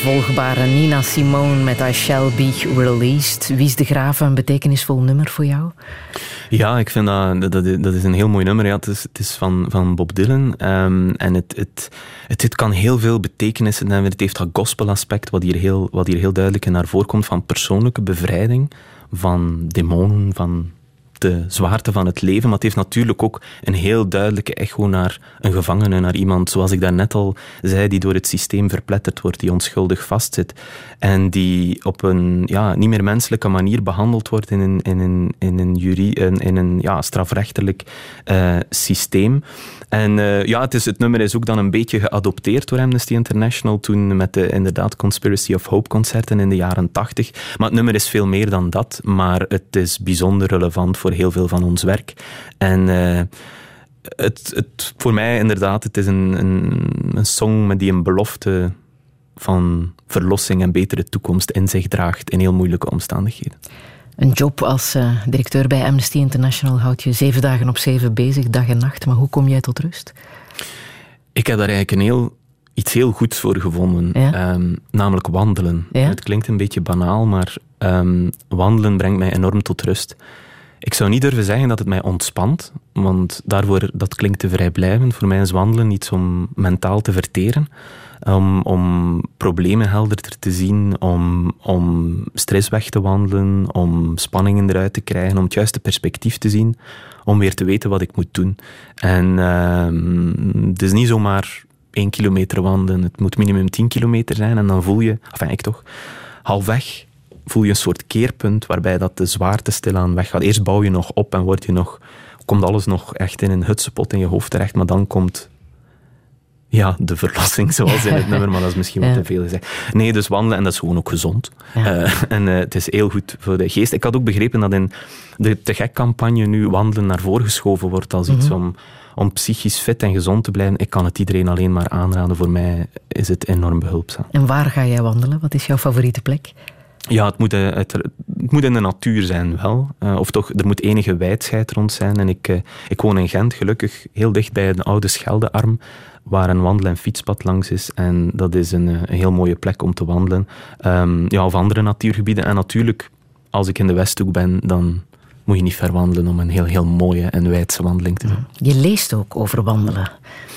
De onnavolgbare Nina Simone met I Shall Be Released. Wie is de Graven een betekenisvol nummer voor jou? Ja, ik vind dat, dat, is een heel mooi nummer. Ja, het, is, het is van, van Bob Dylan. Um, en het, het, het, kan heel veel betekenissen hebben. Het heeft dat gospelaspect, wat hier, heel, wat hier heel duidelijk in naar voren komt, van persoonlijke bevrijding, van demonen, van de zwaarte van het leven, maar het heeft natuurlijk ook een heel duidelijke echo naar een gevangene, naar iemand, zoals ik daarnet al zei, die door het systeem verpletterd wordt, die onschuldig vastzit en die op een ja, niet meer menselijke manier behandeld wordt in een, in een, in een, jury, in, in een ja, strafrechtelijk uh, systeem. En uh, ja, het, is, het nummer is ook dan een beetje geadopteerd door Amnesty International toen met de inderdaad Conspiracy of Hope concerten in de jaren tachtig. Maar het nummer is veel meer dan dat, maar het is bijzonder relevant voor heel veel van ons werk. En uh, het, het, voor mij inderdaad, het is een, een, een song met die een belofte van verlossing en betere toekomst in zich draagt in heel moeilijke omstandigheden. Een job als uh, directeur bij Amnesty International houdt je zeven dagen op zeven bezig, dag en nacht. Maar hoe kom jij tot rust? Ik heb daar eigenlijk een heel, iets heel goeds voor gevonden. Ja? Um, namelijk wandelen. Ja? Het klinkt een beetje banaal, maar um, wandelen brengt mij enorm tot rust. Ik zou niet durven zeggen dat het mij ontspant, want daarvoor, dat klinkt te vrijblijvend. Voor mij is wandelen iets om mentaal te verteren, om, problemen helderder te zien, om, om stress weg te wandelen, om spanningen eruit te krijgen, om het juiste perspectief te zien, om weer te weten wat ik moet doen. En uh, het is niet zomaar één kilometer wandelen, het moet minimum tien kilometer zijn en dan voel je, enfin ik toch, halfweg voel je een soort keerpunt waarbij dat de zwaarte stilaan weggaat. Eerst bouw je nog op en word je nog, komt alles nog echt in een hutsepot in je hoofd terecht, maar dan komt ja, de verlossing, zoals in het nummer, maar dat is misschien wat te veel gezegd. Nee, dus wandelen, en dat is gewoon ook gezond. Uh, en uh, het is heel goed voor de geest. Ik had ook begrepen dat in de Te Gek-campagne nu wandelen naar voren geschoven wordt als iets mm -hmm. om, om psychisch fit en gezond te blijven. Ik kan het iedereen alleen maar aanraden. Voor mij is het enorm behulpzaam. En waar ga jij wandelen? Wat is jouw favoriete plek? Ja, het moet, het, het moet in de natuur zijn wel. Uh, of toch, er moet enige wijdscheid rond zijn. En ik, uh, ik woon in Gent, gelukkig heel dicht bij een oude Scheldearm, waar een wandel- en fietspad langs is. En dat is een, een heel mooie plek om te wandelen. Um, ja, of andere natuurgebieden. En natuurlijk, als ik in de Westhoek ben, dan moet je niet ver wandelen om een heel, heel mooie en wijdse wandeling te doen. Je leest ook over wandelen.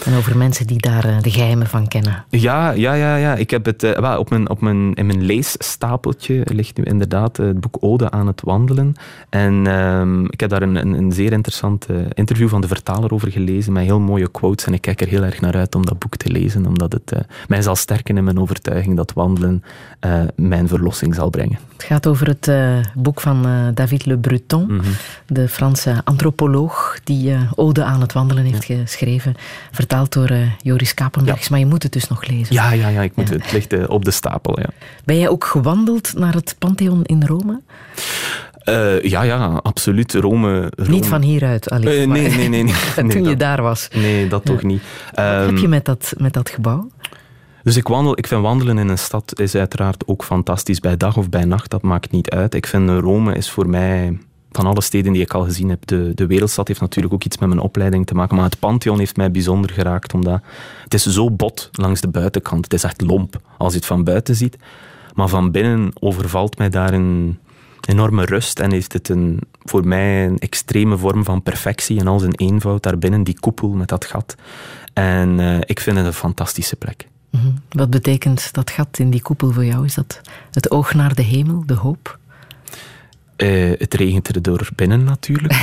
En over mensen die daar de geheimen van kennen. Ja, ja, ja. ja. Ik heb het, uh, op mijn, op mijn, in mijn leesstapeltje ligt nu inderdaad het boek Ode aan het wandelen. En um, ik heb daar een, een, een zeer interessant interview van de vertaler over gelezen met heel mooie quotes. En ik kijk er heel erg naar uit om dat boek te lezen, omdat het uh, mij zal sterken in mijn overtuiging dat wandelen mijn verlossing zal brengen. Het gaat over het boek van David Le Breton, mm -hmm. de Franse antropoloog die Ode aan het wandelen heeft ja. geschreven vertaald door uh, Joris Kapenbergs, ja. maar je moet het dus nog lezen. Ja, ja, ja ik moet, ja. het ligt op de stapel. Ja. Ben jij ook gewandeld naar het Pantheon in Rome? Uh, ja, ja, absoluut. Rome, Rome. Niet van hieruit alleen. nee, nee, nee, nee, nee. Toen nee, je dat, daar was. Nee, dat toch niet. Wat um, heb je met dat, met dat gebouw? Dus ik wandel, ik vind wandelen in een stad is uiteraard ook fantastisch. Bij dag of bij nacht, dat maakt niet uit. Ik vind Rome is voor mij van alle steden die ik al gezien heb. De, de wereldstad heeft natuurlijk ook iets met mijn opleiding te maken. Maar het Pantheon heeft mij bijzonder geraakt. Omdat het is zo bot langs de buitenkant. Het is echt lomp als je het van buiten ziet. Maar van binnen overvalt mij daar een enorme rust. En heeft het een, voor mij een extreme vorm van perfectie. En al zijn eenvoud daarbinnen, die koepel met dat gat. En uh, ik vind het een fantastische plek. -hmm. Wat betekent dat gat in die koepel voor jou? Is dat het oog naar de hemel, de hoop? Uh, het regent er door binnen natuurlijk.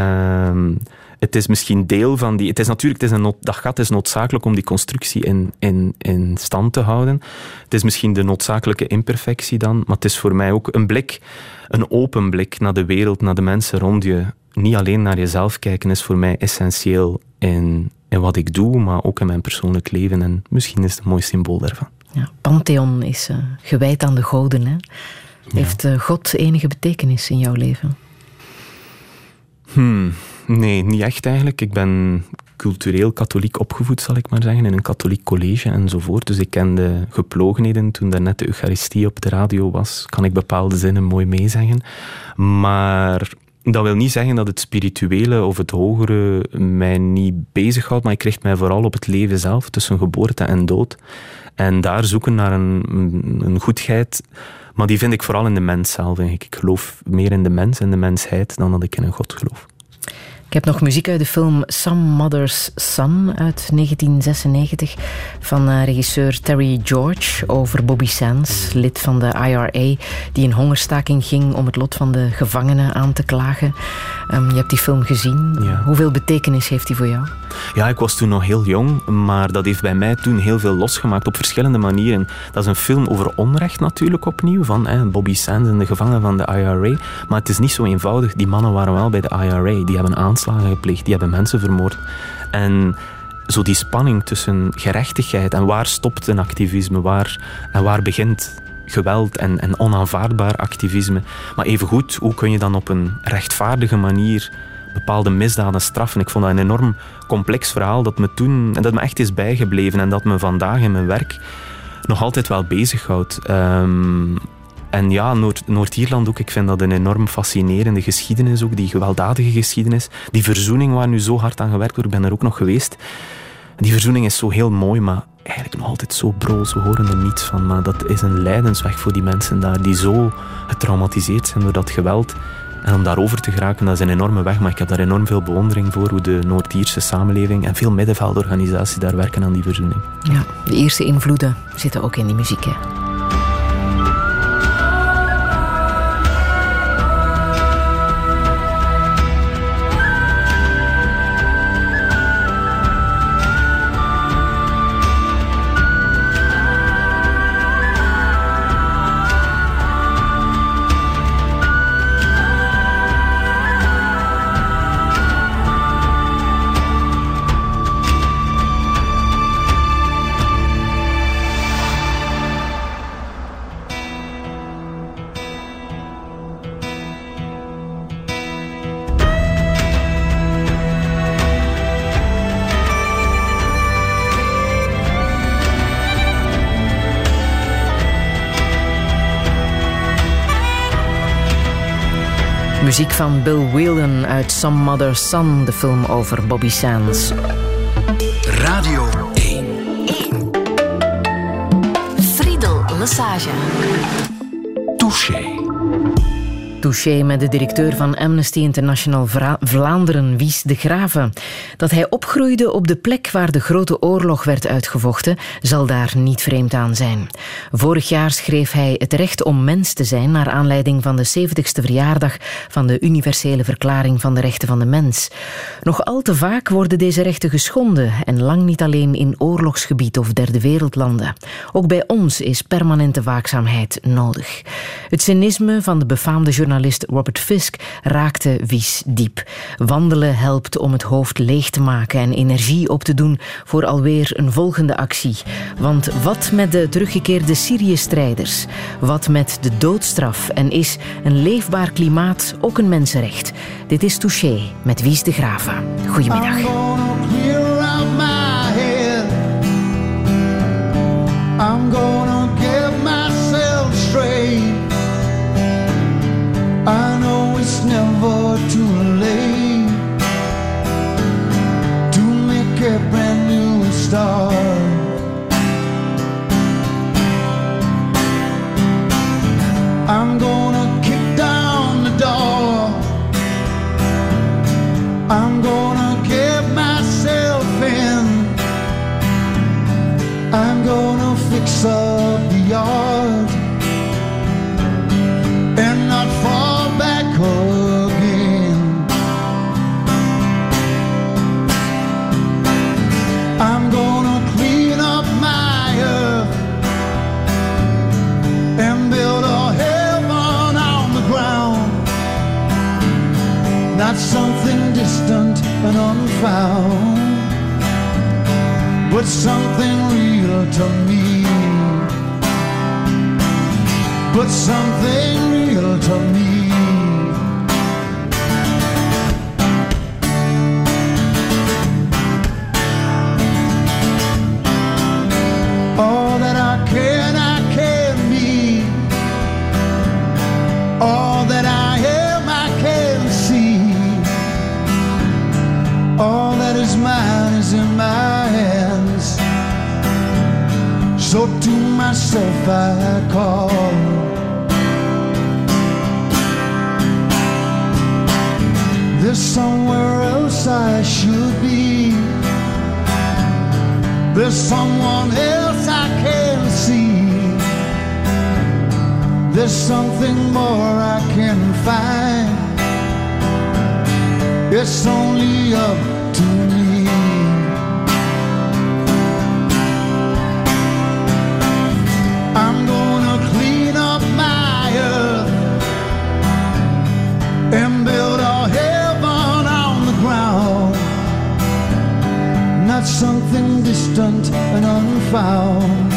um, het is misschien deel van die. Het is natuurlijk, het is een nood, dat gat is noodzakelijk om die constructie in, in, in stand te houden. Het is misschien de noodzakelijke imperfectie dan, maar het is voor mij ook een blik, een open blik naar de wereld, naar de mensen rond je. Niet alleen naar jezelf kijken is voor mij essentieel in, in wat ik doe, maar ook in mijn persoonlijk leven. En misschien is het een mooi symbool daarvan. Ja, Pantheon is uh, gewijd aan de goden, hè? Heeft ja. God enige betekenis in jouw leven? Hmm, nee, niet echt eigenlijk. Ik ben cultureel katholiek opgevoed, zal ik maar zeggen, in een katholiek college enzovoort. Dus ik ken de geplogenheden. Toen daarnet de Eucharistie op de radio was, kan ik bepaalde zinnen mooi meezeggen. Maar dat wil niet zeggen dat het spirituele of het hogere mij niet bezighoudt, maar ik richt mij vooral op het leven zelf, tussen geboorte en dood. En daar zoeken naar een, een goedheid. Maar die vind ik vooral in de mens zelf. Ik geloof meer in de mens en de mensheid dan dat ik in een God geloof. Ik heb nog muziek uit de film Some Mother's Son uit 1996 van uh, regisseur Terry George over Bobby Sands, lid van de IRA, die in hongerstaking ging om het lot van de gevangenen aan te klagen. Um, je hebt die film gezien. Ja. Hoeveel betekenis heeft die voor jou? Ja, ik was toen nog heel jong, maar dat heeft bij mij toen heel veel losgemaakt op verschillende manieren. Dat is een film over onrecht natuurlijk opnieuw, van Bobby Sands en de gevangenen van de IRA. Maar het is niet zo eenvoudig. Die mannen waren wel bij de IRA. Die hebben aanslagen gepleegd, die hebben mensen vermoord. En zo die spanning tussen gerechtigheid en waar stopt een activisme, waar, en waar begint geweld en, en onaanvaardbaar activisme. Maar evengoed, hoe kun je dan op een rechtvaardige manier bepaalde misdaden straffen? Ik vond dat een enorm complex verhaal dat me toen, en dat me echt is bijgebleven en dat me vandaag in mijn werk nog altijd wel bezighoudt. Um, en ja, Noord-Ierland ook, ik vind dat een enorm fascinerende geschiedenis ook, die gewelddadige geschiedenis. Die verzoening waar nu zo hard aan gewerkt wordt, ik ben er ook nog geweest. Die verzoening is zo heel mooi, maar eigenlijk nog altijd zo broos. We horen er niets van, maar dat is een lijdensweg voor die mensen daar, die zo getraumatiseerd zijn door dat geweld. En om daarover te geraken, dat is een enorme weg, maar ik heb daar enorm veel bewondering voor hoe de Noord-Ierse samenleving en veel middenveldorganisaties daar werken aan die verzoening. Ja, de eerste invloeden zitten ook in die muziek. Hè? Muziek van Bill Whelan uit Some Mother's Son, de film over Bobby Sands. Radio 1. 1. Friedel Lassage. Touché. Touché met de directeur van Amnesty International Vlaanderen, Wies de Graven. Dat hij opgroeide op de plek waar de grote oorlog werd uitgevochten, zal daar niet vreemd aan zijn. Vorig jaar schreef hij Het recht om mens te zijn naar aanleiding van de 70ste verjaardag van de Universele Verklaring van de Rechten van de Mens. Nog al te vaak worden deze rechten geschonden en lang niet alleen in oorlogsgebied of derde wereldlanden. Ook bij ons is permanente waakzaamheid nodig. Het cynisme van de befaamde journalist Robert Fisk raakte Wies diep. Wandelen helpt om het hoofd leeg te maken en energie op te doen voor alweer een volgende actie. Want wat met de teruggekeerde Syrië-strijders? Wat met de doodstraf? En is een leefbaar klimaat ook een mensenrecht? Dit is Touché met Wies de Graven. Goedemiddag. I know it's never too late to make a brand new start. I'm gonna kick down the door. I'm gonna get myself in. I'm gonna fix up the yard something distant and unfound, but something real to me but something real to me. All that I can, I can be. All if I call. There's somewhere else I should be. There's someone else I can see. There's something more I can find. It's only up something distant and unfound,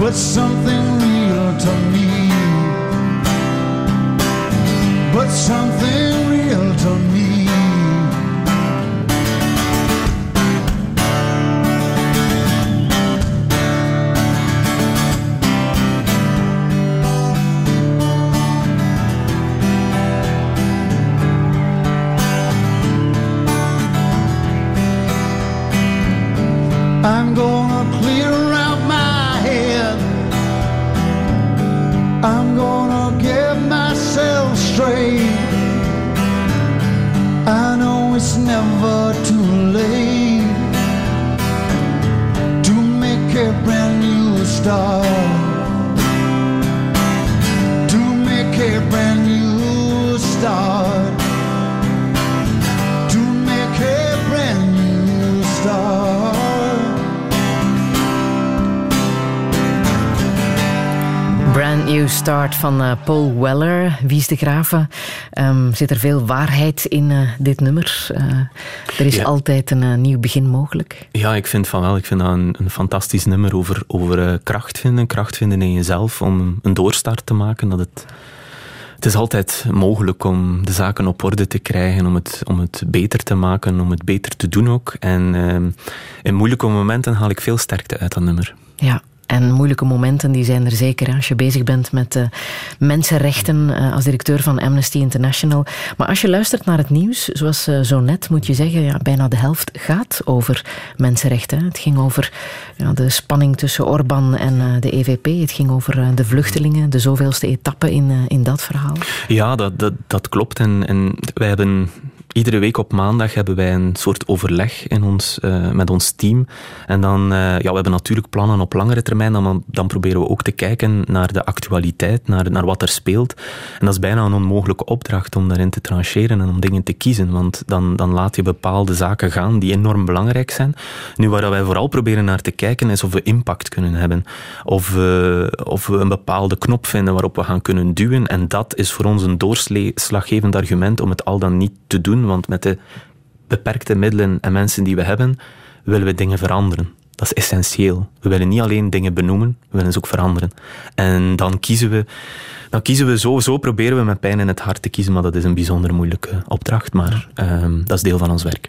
but something real to me. But something real to me. Start van eh, Paul Weller. Wie is de graven? Ehm, zit er veel waarheid in eh, dit nummer? Eh, er is Ja. altijd een nieuw begin mogelijk. Ja, ik vind van wel. Ik vind dat een, een fantastisch nummer over, over kracht vinden. Kracht vinden in jezelf om een doorstart te maken. Dat het, het is altijd mogelijk om de zaken op orde te krijgen, om het, om het beter te maken, om het beter te doen ook. En ehm, in moeilijke momenten haal ik veel sterkte uit dat nummer. Ja. En moeilijke momenten die zijn er zeker als je bezig bent met eh, mensenrechten eh, als directeur van Amnesty International. Maar als je luistert naar het nieuws, zoals eh, zo net, moet je zeggen, ja, bijna de helft gaat over mensenrechten. Het ging over ja, de spanning tussen Orbán en de EVP. Het ging over de vluchtelingen, de zoveelste etappe in, in dat verhaal. Ja, dat, dat, dat klopt. En, en wij hebben iedere week op maandag hebben wij een soort overleg in ons, eh, met ons team. En dan, eh, ja, we hebben natuurlijk plannen op langere termijn. Dan, dan proberen we ook te kijken naar de actualiteit, naar, naar wat er speelt. En dat is bijna een onmogelijke opdracht om daarin te trancheren en om dingen te kiezen. Want dan, dan laat je bepaalde zaken gaan die enorm belangrijk zijn. Nu, waar wij vooral proberen naar te kijken, is of we impact kunnen hebben. Of, we- of we een bepaalde knop vinden waarop we gaan kunnen duwen. En dat is voor ons een doorslaggevend argument om het al dan niet te doen. Want met de beperkte middelen en mensen die we hebben, willen we dingen veranderen. Dat is essentieel. We willen niet alleen dingen benoemen, we willen ze ook veranderen. En dan kiezen we, dan kiezen we zo, zo proberen we met pijn in het hart te kiezen, maar dat is een bijzonder moeilijke opdracht, maar ehm, dat is deel van ons werk.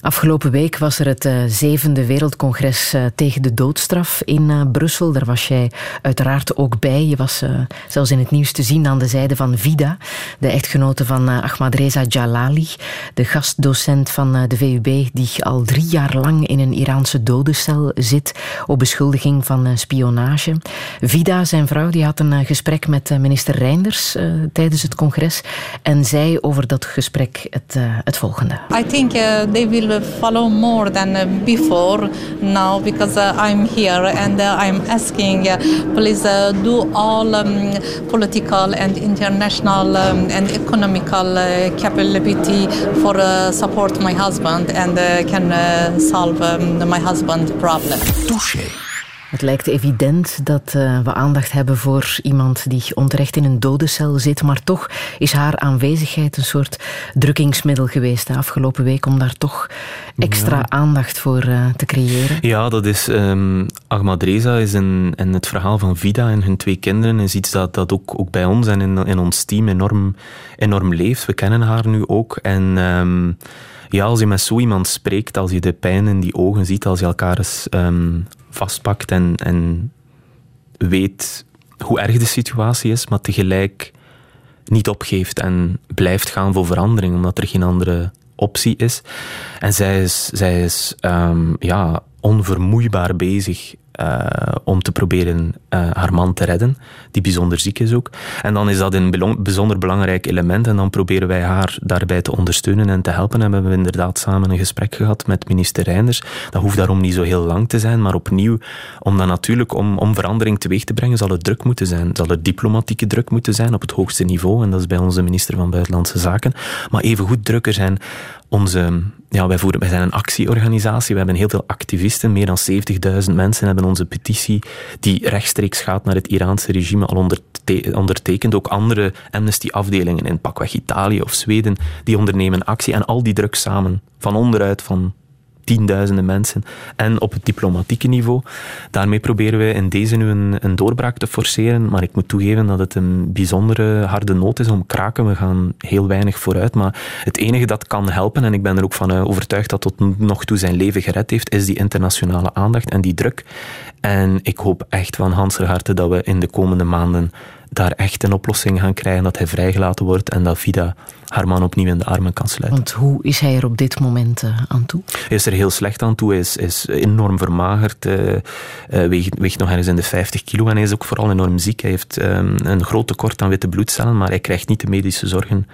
Afgelopen week was er het eh, zevende wereldcongres eh, tegen de doodstraf in eh, Brussel. Daar was jij uiteraard ook bij. Je was zelfs in het nieuws te zien aan de zijde van Vida, de echtgenote van eh, Ahmadreza Jalali, de gastdocent van de VUB, die al drie jaar lang in een Iraanse dodencel zit op beschuldiging van spionage. Vida, zijn vrouw, die had een gesprek met minister Reinders tijdens het congres en zei over dat gesprek het, het volgende. I think uh, they will follow more than before now because uh, I'm here and uh, I'm asking, uh, please do all um, political and international um, and economical capability for support my husband and can solve um, my husband's problem. Het lijkt evident dat eh, we aandacht hebben voor iemand die onterecht in een dodencel zit, maar toch is haar aanwezigheid een soort drukkingsmiddel geweest de afgelopen week om daar toch extra Ja. aandacht voor eh, te creëren. Ja, dat is. Ahmadreza is in, in het verhaal van Vida en hun twee kinderen is iets dat, dat ook, ook bij ons en in, in ons team enorm, enorm leeft. We kennen haar nu ook. En ehm, ja, als je met zo iemand spreekt, als je de pijn in die ogen ziet, als je elkaar eens ehm, vastpakt en, en weet hoe erg de situatie is, maar tegelijk niet opgeeft en blijft gaan voor verandering, omdat er geen andere optie is. En zij is, zij is ehm, ja, onvermoeibaar bezig om te proberen uh, haar man te redden, die bijzonder ziek is ook. En dan is dat een bijzonder belangrijk element en dan proberen wij haar daarbij te ondersteunen en te helpen. En we hebben inderdaad samen een gesprek gehad met minister Reinders. Dat hoeft daarom niet zo heel lang te zijn, maar opnieuw, om dan natuurlijk om, om verandering teweeg te brengen, zal er druk moeten zijn. Zal er diplomatieke druk moeten zijn op het hoogste niveau, en dat is bij onze minister van Buitenlandse Zaken. Maar even goed drukker zijn onze, ja, wij, voeren, wij zijn een actieorganisatie. We hebben heel veel activisten. Meer dan 70.000 mensen hebben onze petitie, die rechtstreeks gaat naar het Iraanse regime, al ondertekend. Ook andere Amnesty-afdelingen in pakweg Italië of Zweden, die ondernemen actie. En al die druk samen, van onderuit, van tienduizenden mensen. En op het diplomatieke niveau. Daarmee proberen we in deze nu een, doorbraak te forceren. Maar ik moet toegeven dat het een bijzondere harde nood is om kraken. We gaan heel weinig vooruit. Maar het enige dat kan helpen, en ik ben er ook van eh, overtuigd dat tot nog toe zijn leven gered heeft, is die internationale aandacht en die druk. En ik hoop echt van Hanser harte dat we in de komende maanden daar echt een oplossing gaan krijgen, dat hij vrijgelaten wordt en dat Vida haar man opnieuw in de armen kan sluiten. Want hoe is hij er op dit moment uh, aan toe? Hij is er heel slecht aan toe. Hij is, is enorm vermagerd, uh, uh, weegt, weegt, nog ergens in de 50 kilo en hij is ook vooral enorm ziek. Hij heeft um, een groot tekort aan witte bloedcellen, maar hij krijgt niet de medische zorgen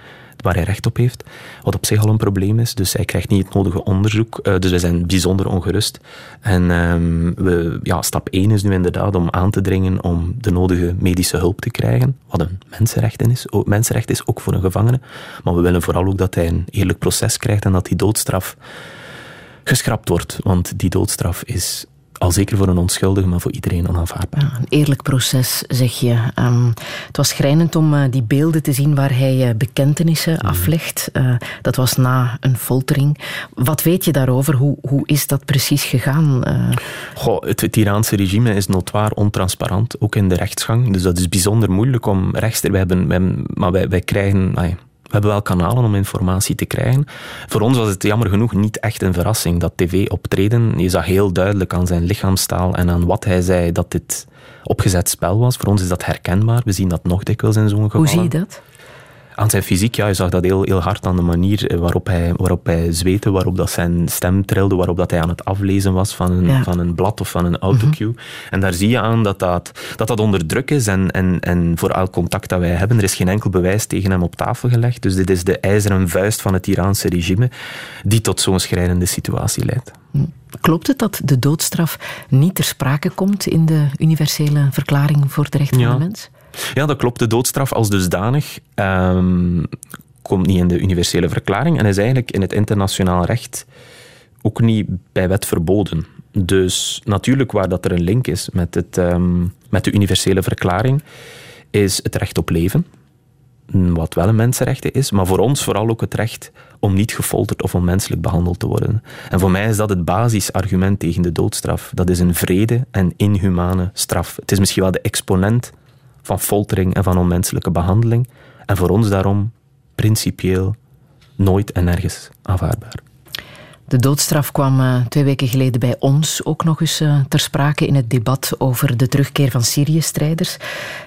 waar hij recht op heeft. Wat op zich al een probleem is. Dus hij krijgt niet het nodige onderzoek. Uh, dus we zijn bijzonder ongerust. En um, we, ja, stap 1 is nu inderdaad om aan te dringen om de nodige medische hulp te krijgen. Wat een mensenrecht is, ook, mensenrecht is, ook voor een gevangene. Maar we willen vooral ook dat hij een eerlijk proces krijgt en dat die doodstraf geschrapt wordt. Want die doodstraf is al zeker voor een onschuldige, maar voor iedereen onaanvaardbaar. Ja, een eerlijk proces, zeg je. Um, het was schrijnend om uh, die beelden te zien waar hij uh, bekentenissen mm. aflegt. Uh, dat was na een foltering. Wat weet je daarover? Hoe, hoe is dat precies gegaan? Goh, het, het Iraanse regime is notoir ontransparant, ook in de rechtsgang. Dus dat is bijzonder moeilijk om rechtster... Wij hebben, wij, maar wij, wij krijgen... Ay, hebben wel kanalen om informatie te krijgen. Voor ons was het jammer genoeg niet echt een verrassing dat tv-optreden. Je zag heel duidelijk aan zijn lichaamstaal en aan wat hij zei dat dit opgezet spel was. Voor ons is dat herkenbaar. We zien dat nog dikwijls in zo'n geval. Hoe zie je dat? Aan zijn fysiek, ja, je zag dat heel, heel hard aan de manier waarop hij, waarop hij zweette, waarop dat zijn stem trilde, waarop dat hij aan het aflezen was van een, van een blad of van een autocue. Mhm. En daar zie je aan dat dat, dat, dat onder druk is en, en, en voor elk contact dat wij hebben, er is geen enkel bewijs tegen hem op tafel gelegd. Dus dit is de ijzeren vuist van het Iraanse regime die tot zo'n schrijnende situatie leidt. Hm. Klopt het dat de doodstraf niet ter sprake komt in de universele verklaring voor de rechten van de mens? Ja, dat klopt. De doodstraf als dusdanig um, komt niet in de universele verklaring en is eigenlijk in het internationaal recht ook niet bij wet verboden. Dus natuurlijk waar dat er een link is met, het, um, met de universele verklaring, is het recht op leven, wat wel een mensenrecht is, maar voor ons vooral ook het recht om niet gefolterd of onmenselijk behandeld te worden. En voor mij is dat het basisargument tegen de doodstraf. Dat is een vrede en inhumane straf. Het is misschien wel de exponent van foltering en van onmenselijke behandeling. En voor ons daarom principieel nooit en nergens aanvaardbaar. De doodstraf kwam uh, twee weken geleden bij ons ook nog eens uh, ter sprake in het debat over de terugkeer van Syrië-strijders.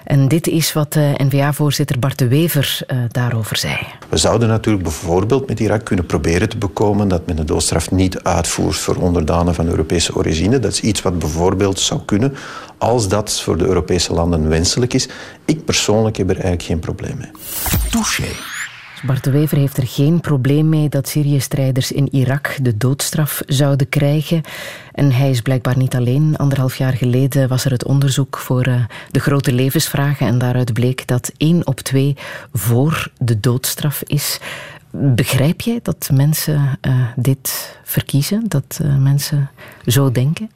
En dit is wat uh, eh, N-VA-voorzitter Bart de Wever daarover zei. We zouden natuurlijk bijvoorbeeld met Irak kunnen proberen te bekomen dat men de doodstraf niet uitvoert voor onderdanen van Europese origine. Dat is iets wat bijvoorbeeld zou kunnen als dat voor de Europese landen wenselijk is. Ik persoonlijk heb er eigenlijk geen probleem mee. Touché. Bart de Wever heeft er geen probleem mee dat Syrië-strijders in Irak de doodstraf zouden krijgen. En hij is blijkbaar niet alleen. Anderhalf jaar geleden was er het onderzoek voor uh, de grote levensvragen. En daaruit bleek dat één op twee voor de doodstraf is. Begrijp jij dat mensen uh, dit verkiezen? Dat uh, mensen zo denken?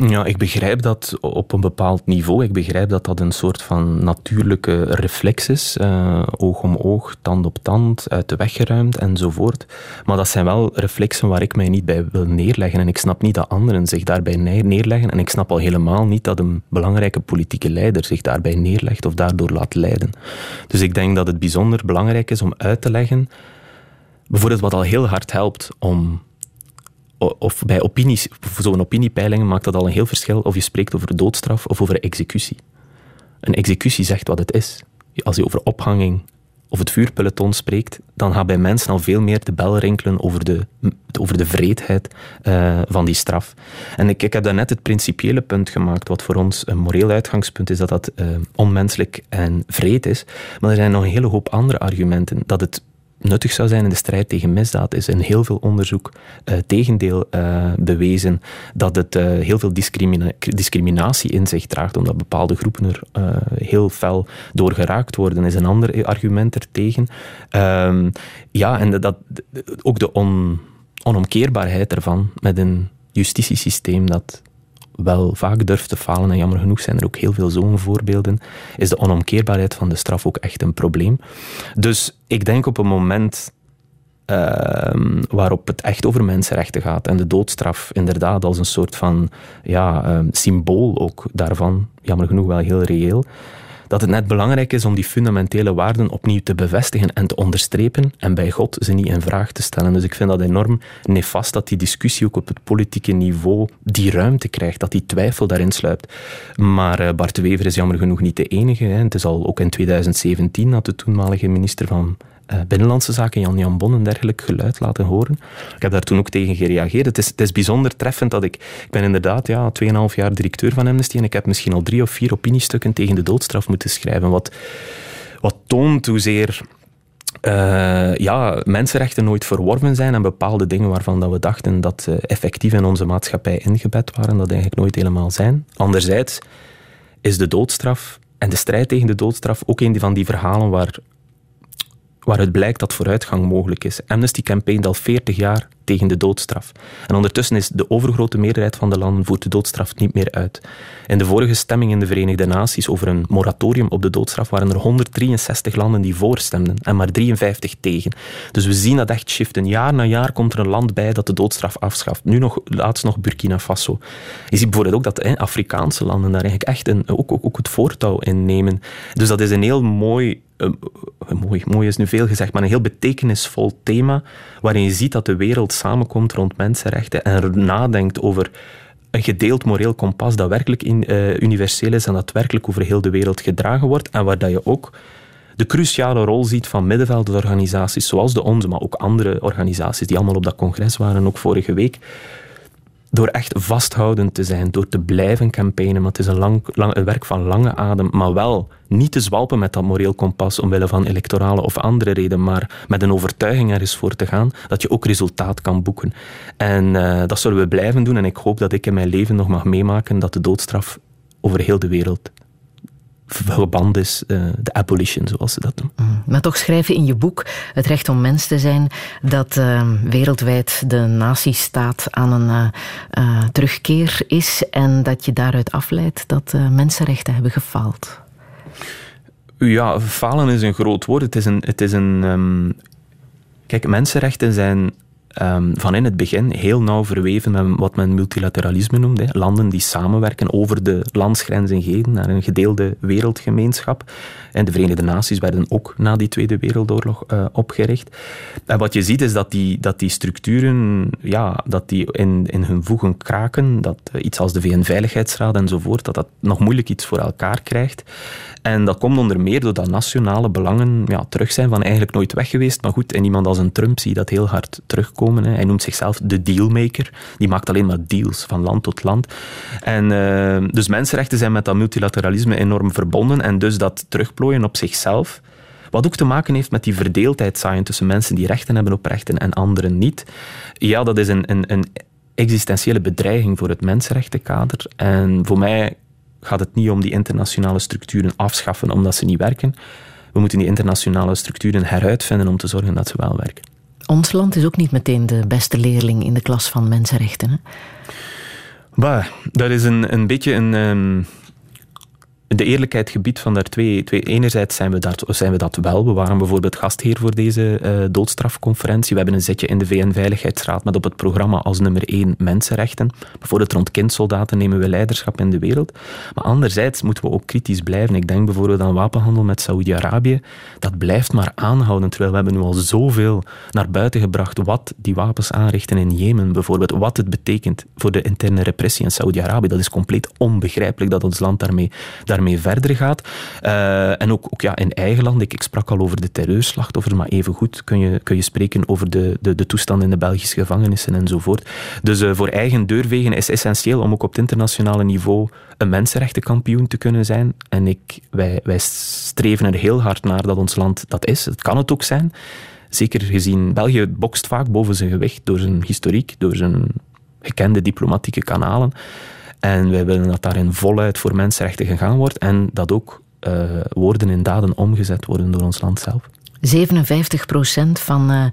Ja, ik begrijp dat op een bepaald niveau. Ik begrijp dat dat een soort van natuurlijke reflex is. Uh, oog om oog, tand op tand, uit de weg geruimd enzovoort. Maar dat zijn wel reflexen waar ik mij niet bij wil neerleggen. En ik snap niet dat anderen zich daarbij neerleggen. En ik snap al helemaal niet dat een belangrijke politieke leider zich daarbij neerlegt of daardoor laat leiden. Dus ik denk dat het bijzonder belangrijk is om uit te leggen. Bijvoorbeeld wat al heel hard helpt om of bij opinies, zo'n opiniepeiling maakt dat al een heel verschil of je spreekt over doodstraf of over executie. Een executie zegt wat het is. Als je over ophanging of het vuurpeloton spreekt, dan gaat bij mensen al veel meer de bel rinkelen over de, over de vreedheid uh, van die straf. En ik, ik heb daar net het principiële punt gemaakt, wat voor ons een moreel uitgangspunt is, dat dat uh, onmenselijk en vreed is. Maar er zijn nog een hele hoop andere argumenten dat het nuttig zou zijn in de strijd tegen misdaad, is in heel veel onderzoek uh, tegendeel uh, bewezen dat het uh, heel veel discrimina discriminatie in zich draagt, omdat bepaalde groepen er heel fel door geraakt worden, is een ander argument ertegen. Um, ja, en dat, ook de on, onomkeerbaarheid ervan met een justitiesysteem dat wel vaak durft te falen, en jammer genoeg zijn er ook heel veel zo'n voorbeelden, is de onomkeerbaarheid van de straf ook echt een probleem. Dus ik denk op een moment uh, waarop het echt over mensenrechten gaat en de doodstraf inderdaad als een soort van ja, uh, symbool ook daarvan, jammer genoeg wel heel reëel, dat het net belangrijk is om die fundamentele waarden opnieuw te bevestigen en te onderstrepen en bij God ze niet in vraag te stellen. Dus ik vind dat enorm nefast dat die discussie ook op het politieke niveau die ruimte krijgt, dat die twijfel daarin sluipt. Maar uh, Bart Wever is jammer genoeg niet de enige. Hè. Het is al ook in 2017 dat de toenmalige minister van uh, Binnenlandse Zaken, Jan Jan Bon, een dergelijk geluid laten horen. Ik heb daar toen ook tegen gereageerd. Het is, het is bijzonder treffend dat ik... Ik ben inderdaad ja, 2,5 jaar directeur van Amnesty en ik heb misschien al drie of vier opiniestukken tegen de doodstraf moeten schrijven. Wat, wat toont hoezeer... Uh, ja, mensenrechten nooit verworven zijn en bepaalde dingen waarvan dat we dachten dat uh, effectief in onze maatschappij ingebed waren, dat eigenlijk nooit helemaal zijn. Anderzijds is de doodstraf en de strijd tegen de doodstraf ook een van die verhalen waar waaruit blijkt dat vooruitgang mogelijk is. Amnesty campaignt al 40 jaar tegen de doodstraf. En ondertussen is de overgrote meerderheid van de landen voert de doodstraf niet meer uit. In de vorige stemming in de Verenigde Naties over een moratorium op de doodstraf waren er 163 landen die voorstemden en maar 53 tegen. Dus we zien dat echt shiften. Jaar na jaar komt er een land bij dat de doodstraf afschaft. Nu nog, laatst nog Burkina Faso. Je ziet bijvoorbeeld ook dat hè, Afrikaanse landen daar eigenlijk echt een, ook, ook, ook het voortouw in nemen. Dus dat is een heel mooi uh, mooi, mooi is nu veel gezegd, maar een heel betekenisvol thema waarin je ziet dat de wereld samenkomt rond mensenrechten en nadenkt over een gedeeld moreel kompas dat werkelijk in, uh, universeel is en dat werkelijk over heel de wereld gedragen wordt en waar dat je ook de cruciale rol ziet van middenveldorganisaties zoals de onze, maar ook andere organisaties die allemaal op dat congres waren, ook vorige week, door echt vasthoudend te zijn, door te blijven campaignen. Maar het is een, lang, lang, een werk van lange adem, maar wel niet te zwalpen met dat moreel kompas omwille van electorale of andere reden, maar met een overtuiging er eens voor te gaan dat je ook resultaat kan boeken. En uh, dat zullen we blijven doen en ik hoop dat ik in mijn leven nog mag meemaken dat de doodstraf over heel de wereld verband is, uh, de abolition, zoals ze dat noemen. Mm. Maar toch schrijven in je boek Het recht om mens te zijn dat uh, wereldwijd de nazistaat aan een uh, terugkeer is en dat je daaruit afleidt dat mensenrechten hebben gefaald. Ja, falen is een groot woord. Het is een. Het is een um, kijk, mensenrechten zijn um, van in het begin heel nauw verweven met wat men multilateralisme noemt. Landen die samenwerken over de landsgrenzen heen naar een gedeelde wereldgemeenschap. En de Verenigde Naties werden ook na die Tweede Wereldoorlog uh, opgericht. En wat je ziet is dat die, dat die structuren ja, dat die in, in hun voegen kraken. Dat uh, iets als de VN-veiligheidsraad enzovoort, dat dat nog moeilijk iets voor elkaar krijgt. En dat komt onder meer doordat nationale belangen ja, terug zijn van eigenlijk nooit weg geweest. Maar goed, en iemand als een Trump zie dat heel hard terugkomen. Hè. Hij noemt zichzelf de dealmaker. Die maakt alleen maar deals van land tot land. En, uh, dus mensenrechten zijn met dat multilateralisme enorm verbonden. En dus dat op zichzelf. Wat ook te maken heeft met die verdeeldheid zaaien tussen mensen die rechten hebben op rechten en anderen niet. Ja, dat is een, een, een existentiële bedreiging voor het mensenrechtenkader. En voor mij gaat het niet om die internationale structuren afschaffen omdat ze niet werken. We moeten die internationale structuren heruitvinden om te zorgen dat ze wel werken. Ons land is ook niet meteen de beste leerling in de klas van mensenrechten. Hè? Bah, dat is een, een beetje een, um, de eerlijkheid gebied van daar twee, twee. Enerzijds zijn we, dat, zijn we dat wel. We waren bijvoorbeeld gastheer voor deze uh, doodstrafconferentie. We hebben een zetje in de VN-veiligheidsraad met op het programma als nummer één mensenrechten. Bijvoorbeeld rond kindsoldaten nemen we leiderschap in de wereld. Maar anderzijds moeten we ook kritisch blijven. Ik denk bijvoorbeeld aan wapenhandel met Saoedi-Arabië. Dat blijft maar aanhouden, terwijl we hebben nu al zoveel naar buiten gebracht wat die wapens aanrichten in Jemen bijvoorbeeld. Wat het betekent voor de interne repressie in Saoedi-Arabië. Dat is compleet onbegrijpelijk dat ons land daarmee daarmee verder gaat. Uh, en ook, ook ja, in eigen land, ik, sprak al over de terreurslachtoffers, maar evengoed kun je, kun je spreken over de, de, de toestand in de Belgische gevangenissen enzovoort. Dus uh, voor eigen deurwegen is essentieel om ook op het internationale niveau een mensenrechtenkampioen te kunnen zijn. En ik, wij, wij streven er heel hard naar dat ons land dat is. Het kan het ook zijn. Zeker gezien, België bokst vaak boven zijn gewicht door zijn historiek, door zijn gekende diplomatieke kanalen. En wij willen dat daarin voluit voor mensenrechten gegaan wordt en dat ook uh, woorden in daden omgezet worden door ons land zelf. 57 procent van uh,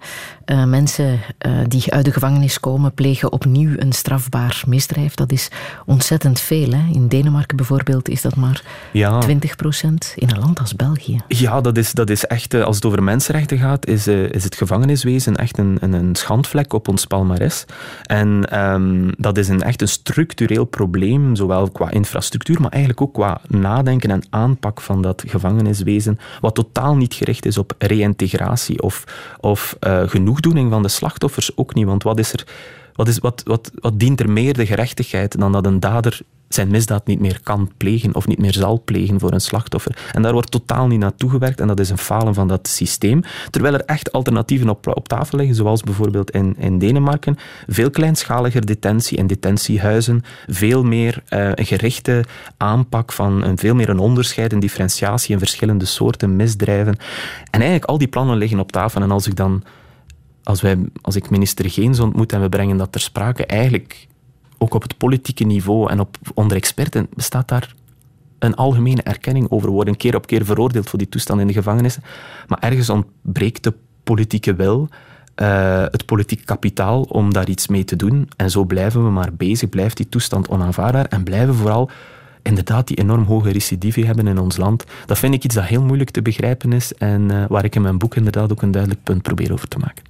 uh, mensen uh, die uit de gevangenis komen plegen opnieuw een strafbaar misdrijf. Dat is ontzettend veel. Hè? In Denemarken bijvoorbeeld is dat maar ja. 20 procent. In een land als België. Ja, dat is, dat is echt, als het over mensenrechten gaat, is, is het gevangeniswezen echt een, een, een schandvlek op ons palmares. En um, dat is een, echt een structureel probleem, zowel qua infrastructuur, maar eigenlijk ook qua nadenken en aanpak van dat gevangeniswezen, wat totaal niet gericht is op reïntegratie of, of uh, genoegdoening van de slachtoffers ook niet. Want wat, is er, wat, is, wat, wat, wat dient er meer de gerechtigheid dan dat een dader zijn misdaad niet meer kan plegen of niet meer zal plegen voor een slachtoffer. En daar wordt totaal niet naartoe gewerkt en dat is een falen van dat systeem. Terwijl er echt alternatieven op, op tafel liggen, zoals bijvoorbeeld in, in Denemarken. Veel kleinschaliger detentie in detentiehuizen, veel meer uh, een gerichte aanpak van een, veel meer een onderscheid en differentiatie in verschillende soorten misdrijven. En eigenlijk al die plannen liggen op tafel en als ik dan als, wij, als ik minister Geens ontmoet en we brengen dat ter sprake, eigenlijk ook op het politieke niveau en op, onder experten bestaat daar een algemene erkenning over. Worden keer op keer veroordeeld voor die toestand in de gevangenissen. Maar ergens ontbreekt de politieke wil, uh, het politiek kapitaal om daar iets mee te doen. En zo blijven we maar bezig, blijft die toestand onaanvaardbaar en blijven vooral inderdaad die enorm hoge recidive hebben in ons land. Dat vind ik iets dat heel moeilijk te begrijpen is en uh, waar ik in mijn boek inderdaad ook een duidelijk punt probeer over te maken.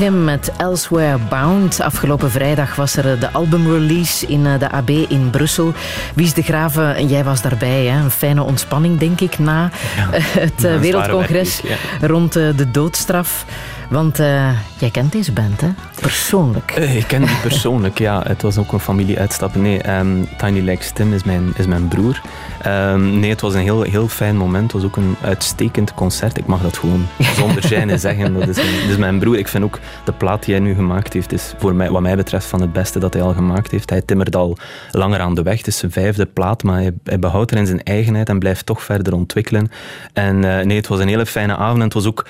Tim met Elsewhere Bound. Afgelopen vrijdag was er de albumrelease in eh, de AB in Brussel. Wies de Graven, jij was daarbij. Hè? Een fijne ontspanning, denk ik, na het eh, Wereldcongres rond eh, de doodstraf. Want jij kent deze band, hè? Persoonlijk. ik ken die persoonlijk, ja. Het was ook een familieuitstap. Nee, um, Tiny Legs Tim is mijn, is mijn broer. Um, nee, het was een heel, heel fijn moment. Het was ook een uitstekend concert. Ik mag dat gewoon zonder gêne zeggen. Dat is, mijn, dat is mijn broer. Ik vind ook de plaat die hij nu gemaakt heeft, is voor mij, wat mij betreft van het beste dat hij al gemaakt heeft. Hij timmert al langer aan de weg. Het is zijn vijfde plaat, maar hij, hij behoudt er in zijn eigenheid en blijft toch verder ontwikkelen. En uh, nee, het was een hele fijne avond. En het was ook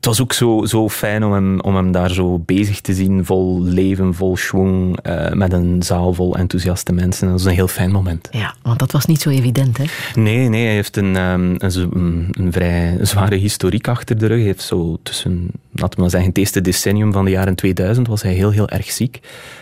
het was ook zo, zo fijn om hem, om hem daar zo bezig te zien, vol leven, vol schwung, uh, met een zaal vol enthousiaste mensen. Dat was een heel fijn moment. Ja, want dat was niet zo evident, hè? Nee, nee hij heeft een, um, een, een, vrij zware historiek achter de rug. Hij heeft zo tussen, laten we maar zeggen, het eerste decennium van de jaren 2000 was hij heel, heel erg ziek.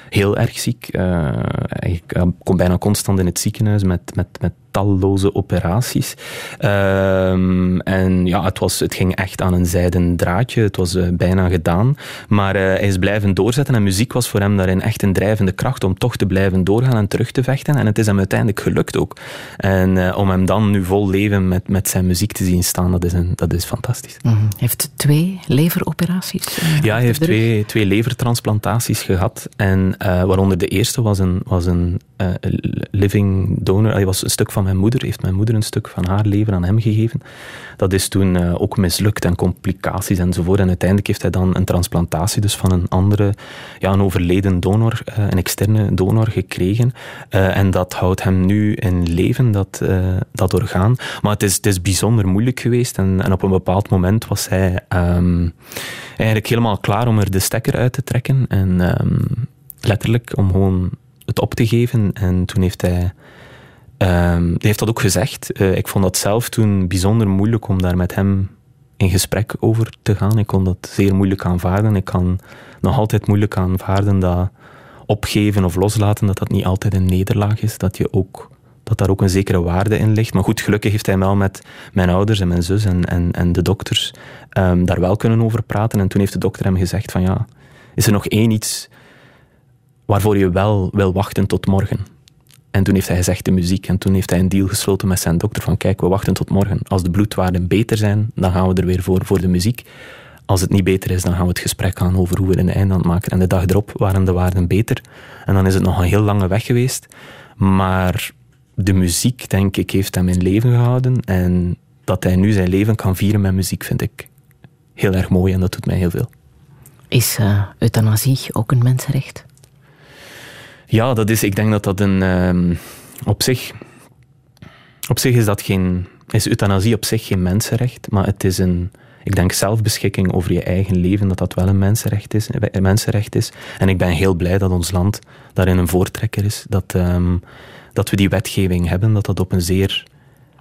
Heel erg ziek. Uh, hij kwam bijna constant in het ziekenhuis met, met, met talloze operaties. Ehm, en ja, het, was, het ging echt aan een zijden draadje. Het was uh, bijna gedaan. Maar uh, hij is blijven doorzetten en muziek was voor hem daarin echt een drijvende kracht om toch te blijven doorgaan en terug te vechten. En het is hem uiteindelijk gelukt ook. En uh, om hem dan nu vol leven met, met zijn muziek te zien staan, dat is, een, dat is fantastisch. Mm -hmm. Hij heeft twee leveroperaties? ja, hij heeft twee, twee levertransplantaties gehad. En waaronder de eerste was een, was een living donor. Hij was een stuk van mijn moeder, heeft mijn moeder een stuk van haar leven aan hem gegeven. Dat is toen uh, ook mislukt en complicaties enzovoort. En uiteindelijk heeft hij dan een transplantatie dus van een andere, ja, een overleden donor, een externe donor gekregen. En dat houdt hem nu in leven, dat, dat orgaan. Maar het is, het is bijzonder moeilijk geweest. En, en op een bepaald moment was hij um, eigenlijk helemaal klaar om er de stekker uit te trekken. En um, letterlijk om gewoon het op te geven. En toen heeft hij Um, hij heeft dat ook gezegd. Uh, ik vond dat zelf toen bijzonder moeilijk om daar met hem in gesprek over te gaan. Ik kon dat zeer moeilijk aanvaarden. Ik kan nog altijd moeilijk aanvaarden dat opgeven of loslaten, dat dat niet altijd een nederlaag is. Dat, je ook, dat daar ook een zekere waarde in ligt. Maar goed, gelukkig heeft hij wel met mijn ouders en mijn zus en, en, en de dokters um, daar wel kunnen over praten. En toen heeft de dokter hem gezegd van ja, is er nog één iets waarvoor je wel wil wachten tot morgen? En toen heeft hij gezegd de muziek. En toen heeft hij een deal gesloten met zijn dokter van kijk, we wachten tot morgen. Als de bloedwaarden beter zijn, dan gaan we er weer voor, voor de muziek. Als het niet beter is, dan gaan we het gesprek aan over hoe we een einde aan maken. En de dag erop waren de waarden beter. En dan is het nog een heel lange weg geweest. Maar de muziek, denk ik, heeft hem in leven gehouden. En dat hij nu zijn leven kan vieren met muziek, vind ik heel erg mooi. En dat doet mij heel veel. Is uh, euthanasie ook een mensenrecht? Ja, dat is, ik denk dat dat een. Um, op zich. Op zich is dat geen. Is euthanasie op zich geen mensenrecht, maar het is een. Ik denk zelfbeschikking over je eigen leven, dat dat wel een mensenrecht is. Een mensenrecht is. En ik ben heel blij dat ons land daarin een voortrekker is. Dat, um, dat we die wetgeving hebben, dat dat op een zeer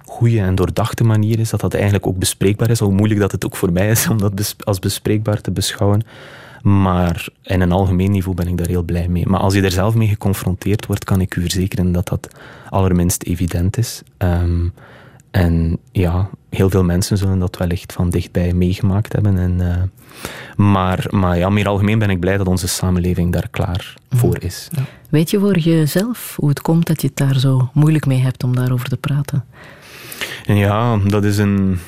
goede en doordachte manier is. Dat dat eigenlijk ook bespreekbaar is. Hoe moeilijk dat het ook voor mij is om dat als bespreekbaar te beschouwen. Maar in een algemeen niveau ben ik daar heel blij mee. Maar als je er zelf mee geconfronteerd wordt, kan ik u verzekeren dat dat allerminst evident is. Um, en ja, heel veel mensen zullen dat wellicht van dichtbij meegemaakt hebben. En, uh, maar, maar ja, meer algemeen ben ik blij dat onze samenleving daar klaar voor is. Ja. Weet je voor jezelf hoe het komt dat je het daar zo moeilijk mee hebt om daarover te praten? Ja, dat is een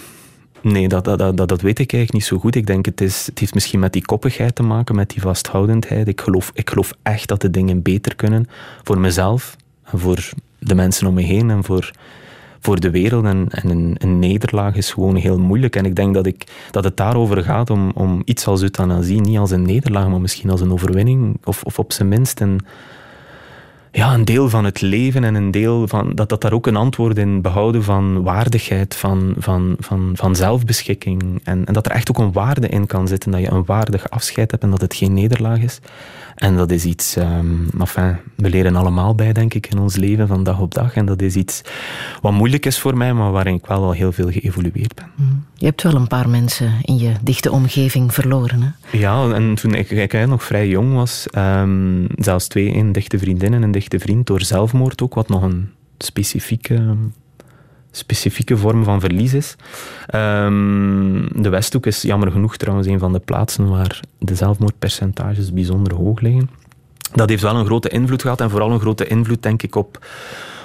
Nee, dat, dat, dat, dat weet ik eigenlijk niet zo goed. Ik denk het, is, het heeft misschien met die koppigheid te maken, met die vasthoudendheid. Ik geloof, ik geloof echt dat de dingen beter kunnen voor mezelf, voor de mensen om me heen en voor, voor de wereld. En, en een, een, nederlaag is gewoon heel moeilijk. En ik denk dat, ik, dat het daarover gaat om, om iets als euthanasie, niet als een nederlaag, maar misschien als een overwinning, of, of op zijn minst een ja, een deel van het leven en een deel van dat, dat daar ook een antwoord in behouden van waardigheid, van, van, van, van zelfbeschikking. En, en dat er echt ook een waarde in kan zitten, dat je een waardig afscheid hebt en dat het geen nederlaag is. En dat is iets, um, enfin, we leren allemaal bij, denk ik, in ons leven van dag op dag. En dat is iets wat moeilijk is voor mij, maar waarin ik wel al heel veel geëvolueerd ben. Mm. Je hebt wel een paar mensen in je dichte omgeving verloren, hè? Ja, en toen ik, ik nog vrij jong was, um, zelfs twee, een dichte vriendin en een dichte vriend, door zelfmoord ook, wat nog een specifieke specifieke vorm van verlies is. Ehm, de Westhoek is jammer genoeg trouwens een van de plaatsen waar de zelfmoordpercentages bijzonder hoog liggen. Dat heeft wel een grote invloed gehad en vooral een grote invloed denk ik op,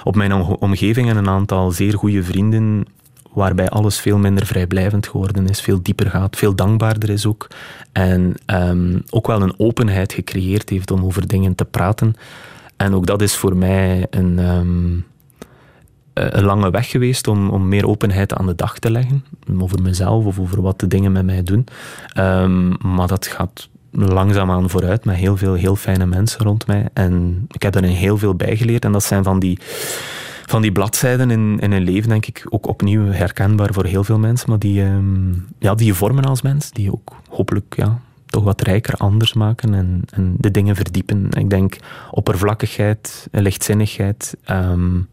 op mijn omgeving en een aantal zeer goede vrienden waarbij alles veel minder vrijblijvend geworden is, veel dieper gaat, veel dankbaarder is ook. En um, ook wel een openheid gecreëerd heeft om over dingen te praten. En ook dat is voor mij een, um, een lange weg geweest om, om meer openheid aan de dag te leggen. Over mezelf of over wat de dingen met mij doen. Um, maar dat gaat langzaamaan vooruit met heel veel heel fijne mensen rond mij. En ik heb daarin heel veel bijgeleerd. En dat zijn van die van die bladzijden in, in een leven, denk ik, ook opnieuw herkenbaar voor heel veel mensen, maar die, um, ja, die je vormen als mens, die ook hopelijk ja, toch wat rijker anders maken en, en de dingen verdiepen. Ik denk oppervlakkigheid, lichtzinnigheid um,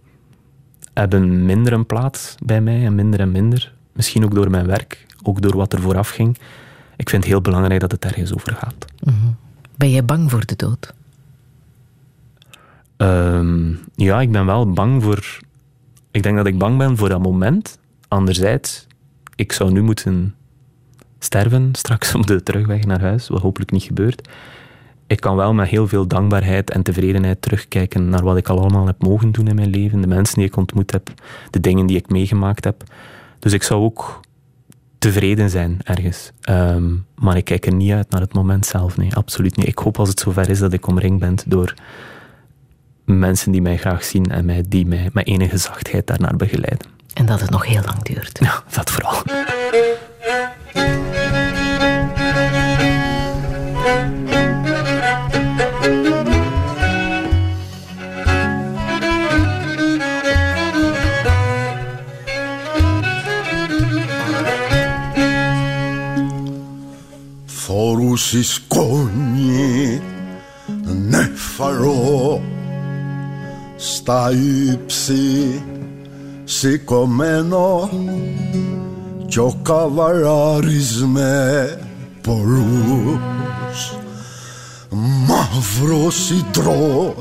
hebben minder een plaats bij mij en minder en minder. Misschien ook door mijn werk, ook door wat er vooraf ging. Ik vind het heel belangrijk dat het ergens over gaat. Mm -hmm. Ben jij bang voor de dood? Um, ja, ik ben wel bang voor. Ik denk dat ik bang ben voor dat moment. Anderzijds, ik zou nu moeten sterven straks op de terugweg naar huis, wat hopelijk niet gebeurt. Ik kan wel met heel veel dankbaarheid en tevredenheid terugkijken naar wat ik al allemaal heb mogen doen in mijn leven, de mensen die ik ontmoet heb, de dingen die ik meegemaakt heb. Dus ik zou ook tevreden zijn ergens. Um, maar ik kijk er niet uit naar het moment zelf. Nee, absoluut niet. Ik hoop als het zover is dat ik omringd ben door mensen die mij graag zien en mij, die mij met enige zachtheid daarnaar begeleiden. En dat het nog heel lang duurt. Ja, dat vooral. Φορούσες κόνη νεφαρό στα ύψη σηκωμένο κι ο καβαράρης με πολλούς μαύρος συντρό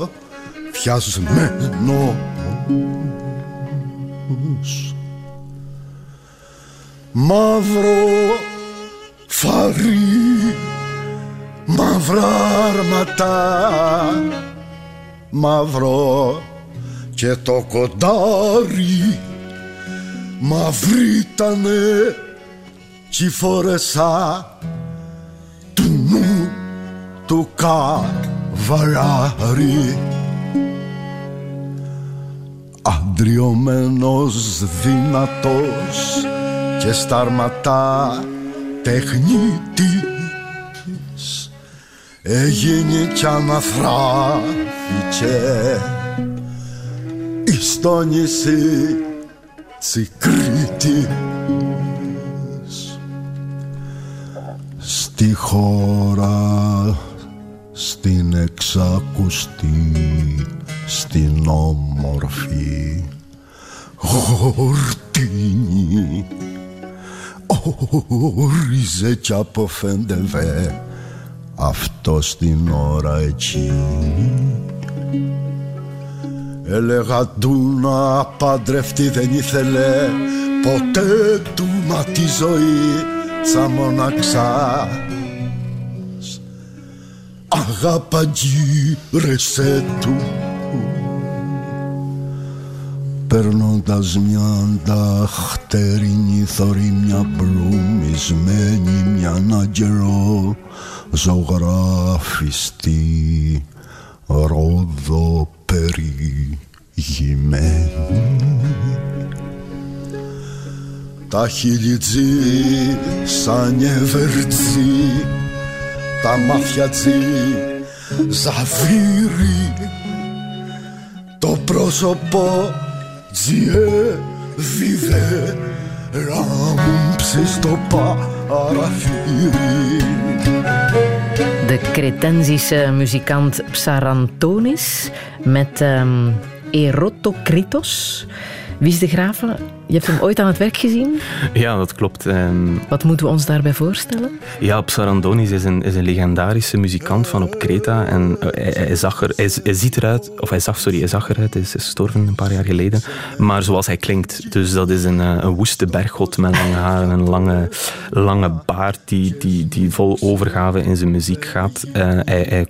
φιασμένο μαύρο φαρί μαύρα αρματά μαύρο και το κοντάρι. Μαυρίτανε κι φορεσά του νου του καβαλάρι. Αντριωμένος δυνατός και σταρματά τεχνίτης έγινε κι αναθράφηκε στο νησί της Κρήτης στη χώρα στην εξακουστή στην όμορφη χορτίνη όριζε κι αποφέντευε αυτό στην ώρα εκείνη Έλεγα του να παντρευτεί δεν ήθελε ποτέ του μα τη ζωή σαν μοναξάς Αγάπα γύρεσε του Περνώντας μια ανταχτερινή θωρή μια μπλουμισμένη μια αναγερό ζωγράφιστη ρόδο περιηγημένη τα χιλιτζή σαν ευερτζή τα μάτια τζι ζαβύρι. Το πρόσωπο τζιέ βιδέ ράμψε στο De Cretensische muzikant Psarantonis met um, Erotokritos. Wie is de Graven? Je hebt hem ooit aan het werk gezien? Ja, dat klopt. Ehm, Wat moeten we ons daarbij voorstellen? Ja, Psarandonis is een, is een legendarische muzikant van op Kreta. En eh, hij, zag er, hij, ziet eruit, of hij zag, sorry, hij zag eruit, hij is gestorven een paar jaar geleden. Maar zoals hij klinkt. Dus dat is een, eh, een woeste berggod met lange haren en een lange, lange baard die, die, die vol overgave in zijn muziek gaat. Uh, hij, hij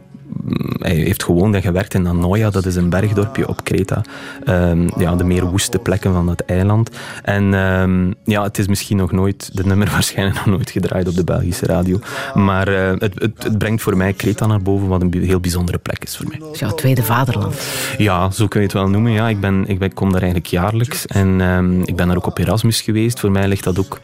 hij heeft gewoond en gewerkt in Anoia, dat is een bergdorpje op Kreta. Um, ja, de meer woeste plekken van het eiland. En um, ja, het is misschien nog nooit, de nummer waarschijnlijk nog nooit gedraaid op de Belgische radio. Maar uh, het, het, het, brengt voor mij Kreta naar boven, wat een heel bijzondere plek is voor mij. Het is jouw tweede vaderland. Ja, zo kun je het wel noemen. Ja, ik, ben, ik, ben, ik kom daar eigenlijk jaarlijks. En um, ik ben daar ook op Erasmus geweest. Voor mij ligt dat ook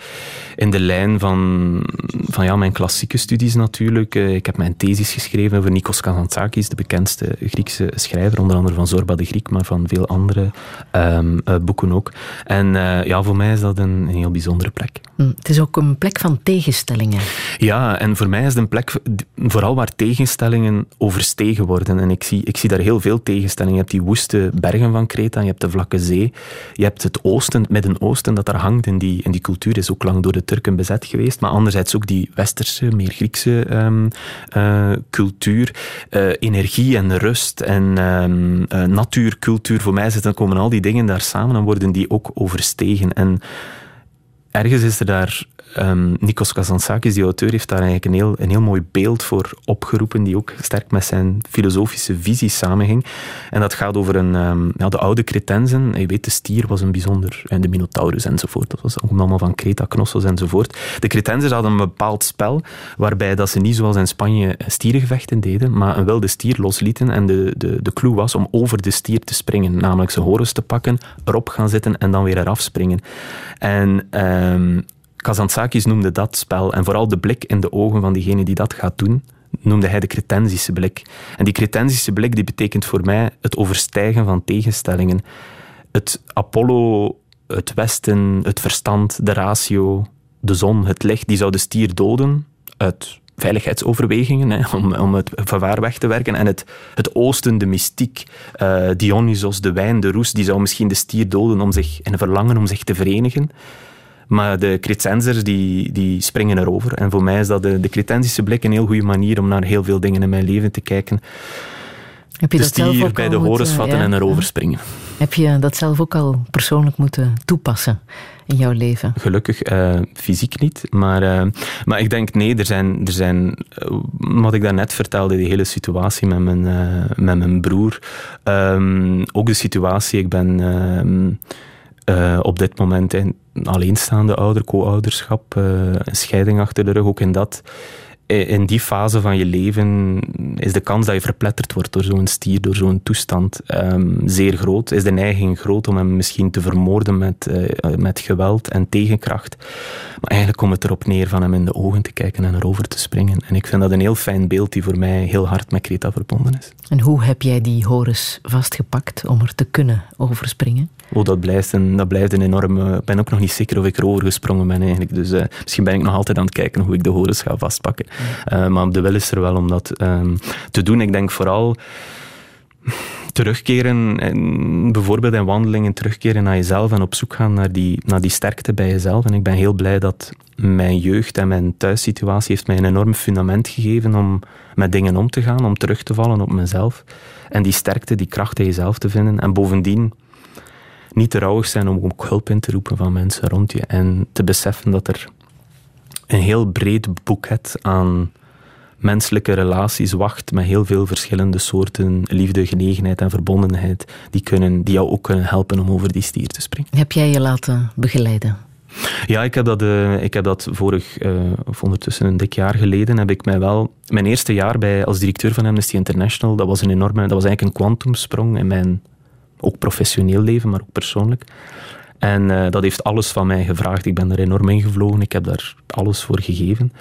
in de lijn van, van ja, mijn klassieke studies natuurlijk. Eh, ik heb mijn thesis geschreven over Nikos Kazantzakis, de bekendste Griekse schrijver, onder andere van Zorba de Griek, maar van veel andere um, uh, boeken ook. En uh, ja, voor mij is dat een, een heel bijzondere plek. Hm, het is ook een plek van tegenstellingen. Ja, en voor mij is het een plek vooral waar tegenstellingen overstegen worden. En ik zie, ik zie daar heel veel tegenstellingen. Je hebt die woeste bergen van Kreta, je hebt de vlakke zee, je hebt het oosten, het Midden-Oosten dat daar hangt in die, in die cultuur, is ook lang door de Turken bezet geweest, maar anderzijds ook die westerse, meer Griekse um, uh, cultuur, uh, energie en rust en um, uh, natuurcultuur. Voor mij zitten, komen al die dingen daar samen en worden die ook overstegen. En ergens is er daar Um, Nikos Kazantzakis, die auteur, heeft daar eigenlijk een heel, een heel mooi beeld voor opgeroepen, die ook sterk met zijn filosofische visie samenhing. En dat gaat over een, um, ja, de oude Cretensen. Je weet, de stier was een bijzonder, en de Minotaurus enzovoort. Dat was allemaal van Creta, Knossos enzovoort. De Cretensers hadden een bepaald spel, waarbij dat ze niet zoals in Spanje stierengevechten deden, maar wel de stier loslieten. En de, de, de clue was om over de stier te springen, namelijk zijn horens te pakken, erop gaan zitten en dan weer eraf springen. En... Um, Kazantzakis noemde dat spel, en vooral de blik in de ogen van diegene die dat gaat doen, noemde hij de cretensische blik. En die cretensische blik die betekent voor mij het overstijgen van tegenstellingen. Het Apollo, het Westen, het verstand, de ratio, de zon, het licht, die zou de stier doden uit veiligheidsoverwegingen, hè, om, om het vervaar weg te werken. En het, het oosten, de mystiek, uh, Dionysos, de wijn, de roes, die zou misschien de stier doden om zich, en verlangen om zich te verenigen. Maar de cretensers die, die springen erover. En voor mij is dat de, de cretensische blik een heel goede manier om naar heel veel dingen in mijn leven te kijken. Heb je dus dat zelf ook bij de horens vatten ja, en erover springen. Heb je dat zelf ook al persoonlijk moeten toepassen in jouw leven? Gelukkig uh, fysiek niet. Maar, uh, maar ik denk, nee, er zijn, er zijn uh, wat ik daarnet vertelde, die hele situatie met mijn, met mijn broer. Um, ook de situatie, ik ben ehm, op dit moment een alleenstaande ouder, co-ouderschap, uh, een scheiding achter de rug, ook in dat in die fase van je leven is de kans dat je verpletterd wordt door zo'n stier, door zo'n toestand, um, zeer groot. Is de neiging groot om hem misschien te vermoorden met, uh, met geweld en tegenkracht. Maar eigenlijk komt het erop neer van hem in de ogen te kijken en erover te springen. En ik vind dat een heel fijn beeld die voor mij heel hard met Kreta verbonden is. En hoe heb jij die Horus vastgepakt om er te kunnen overspringen? Oh, dat blijft een, dat blijft een enorme... Ik ben ook nog niet zeker of ik erover gesprongen ben eigenlijk. Dus uh, misschien ben ik nog altijd aan het kijken hoe ik de horens ga vastpakken. Uh, maar de wil is er wel om dat um, te doen. Ik denk vooral terugkeren, en bijvoorbeeld in wandelingen, terugkeren naar jezelf en op zoek gaan naar die, naar die sterkte bij jezelf. En ik ben heel blij dat mijn jeugd en mijn thuissituatie heeft mij een enorm fundament gegeven om met dingen om te gaan, om terug te vallen op mezelf. En die sterkte, die kracht in jezelf te vinden. En bovendien niet te rouwig zijn om ook hulp in te roepen van mensen rond je. En te beseffen dat er een heel breed boeket aan menselijke relaties wacht met heel veel verschillende soorten liefde, genegenheid en verbondenheid die, kunnen, die jou ook kunnen helpen om over die stier te springen. Heb jij je laten begeleiden? Ja, ik heb dat, uh, ik heb dat vorig, uh, of ondertussen een dik jaar geleden, heb ik mij wel... Mijn eerste jaar bij, als directeur van Amnesty International, dat was een enorme... Dat was eigenlijk een kwantumsprong in mijn ook professioneel leven, maar ook persoonlijk. En uh, dat heeft alles van mij gevraagd. Ik ben er enorm ingevlogen. Ik heb daar alles voor gegeven.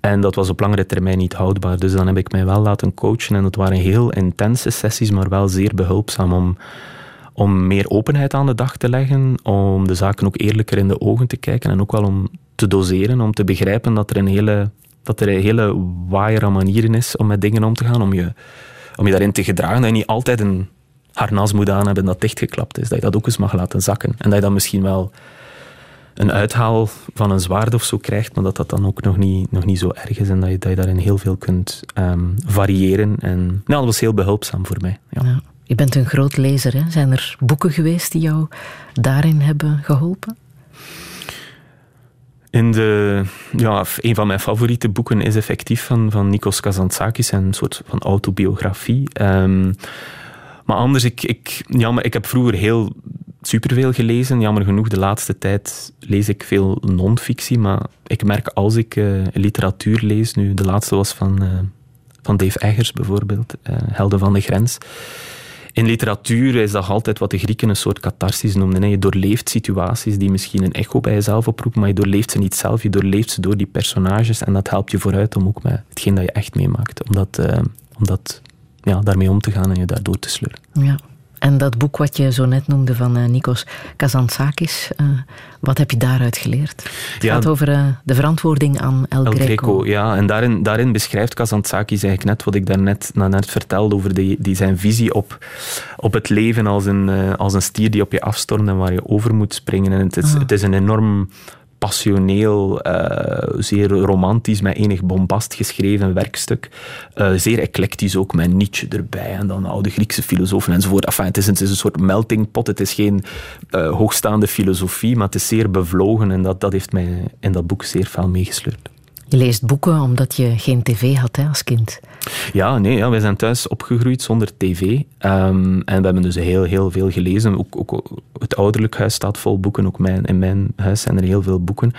En dat was op langere termijn niet houdbaar. Dus dan heb ik mij wel laten coachen. En dat waren heel intense sessies, maar wel zeer behulpzaam om, om meer openheid aan de dag te leggen. Om de zaken ook eerlijker in de ogen te kijken. En ook wel om te doseren, om te begrijpen dat er een hele, dat er een hele waaier aan manieren is om met dingen om te gaan. Om je, om je daarin te gedragen. Dat je niet altijd een harnas moet aan hebben dat dichtgeklapt is. Dat je dat ook eens mag laten zakken. En dat je dan misschien wel een uithaal van een zwaard of zo krijgt, maar dat dat dan ook nog niet, nog niet zo erg is en dat je, dat je daarin heel veel kunt ehm, variëren. En nou, dat was heel behulpzaam voor mij. Ja. Je bent een groot lezer. Hè? Zijn er boeken geweest die jou daarin hebben geholpen? In de, ja, een van mijn favoriete boeken is effectief van, van Nikos Kazantzakis, een soort van autobiografie. Um, maar anders, ik, ik, jammer, ik heb vroeger heel superveel gelezen. Jammer genoeg, de laatste tijd lees ik veel non-fictie. Maar ik merk als ik uh, literatuur lees, nu de laatste was van, uh, van Dave Eggers bijvoorbeeld, uh, Helden van de Grens. In literatuur is dat altijd wat de Grieken een soort catharsis noemden. Je doorleeft situaties die misschien een echo bij jezelf oproepen, maar je doorleeft ze niet zelf, je doorleeft ze door die personages en dat helpt je vooruit om ook met hetgeen dat je echt meemaakt, om dat ja, daarmee om te gaan en je daardoor te sleuren. Ja. En dat boek wat je zo net noemde van uh, Nikos Kazantzakis, uh, wat heb je daaruit geleerd? Het gaat over uh, de verantwoording aan El, El Greco. Ja, en daarin, daarin beschrijft Kazantzakis eigenlijk net wat ik daarnet net, net vertelde over die, die zijn visie op, op het leven als een, als een stier die op je afstormt en waar je over moet springen. En het is, ah. het is een enorm passioneel, uh, zeer romantisch, met enig bombast geschreven werkstuk. Uh, zeer eclectisch ook, met Nietzsche erbij en dan oude Griekse filosofen enzovoort. Enfin, het, is een, het een soort melting pot. Het is geen uh, hoogstaande filosofie, maar het is zeer bevlogen en dat, dat heeft mij in dat boek zeer veel meegesleurd. Je leest boeken omdat je geen tv had hè, als kind. Ja, nee, ja, wij zijn thuis opgegroeid zonder tv. Um, en we hebben dus heel, heel veel gelezen. Ook, ook, het ouderlijk huis staat vol boeken. Ook mijn, in mijn huis zijn er heel veel boeken.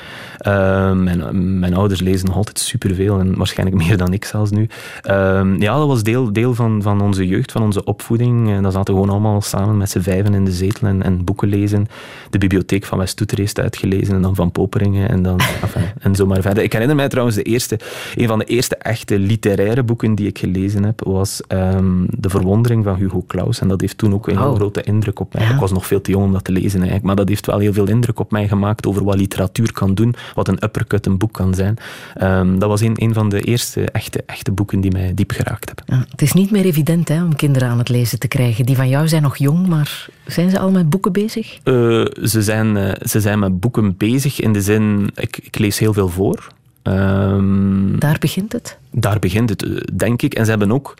Um, mijn, mijn ouders lezen nog altijd superveel. En waarschijnlijk meer dan ik zelfs nu. Um, ja, dat was deel, deel van, van onze jeugd, van onze opvoeding. En dat zaten gewoon allemaal samen met z'n vijven in de zetel en, en boeken lezen. De bibliotheek van West heeft uitgelezen. En dan van Poperingen. En, dan, en zo maar verder. Ik herinner mij trouwens de eerste, een van de eerste echte literaire boeken die ik gelezen heb, was um, De Verwondering van Hugo Claus. En dat heeft toen ook een heel oh. grote indruk op mij. Ik was nog veel te jong om dat te lezen eigenlijk, maar dat heeft wel heel veel indruk op mij gemaakt over wat literatuur kan doen, wat een uppercut een boek kan zijn. Um, dat was een, een van de eerste echte, echte boeken die mij diep geraakt hebben. Ja, het is niet meer evident hè, om kinderen aan het lezen te krijgen. Die van jou zijn nog jong, maar zijn ze al met boeken bezig? Uh, ze, zijn, uh, ze zijn met boeken bezig in de zin, ik, ik lees heel veel voor. Um, daar begint het? Daar begint het, eh, denk ik. En ze hebben ook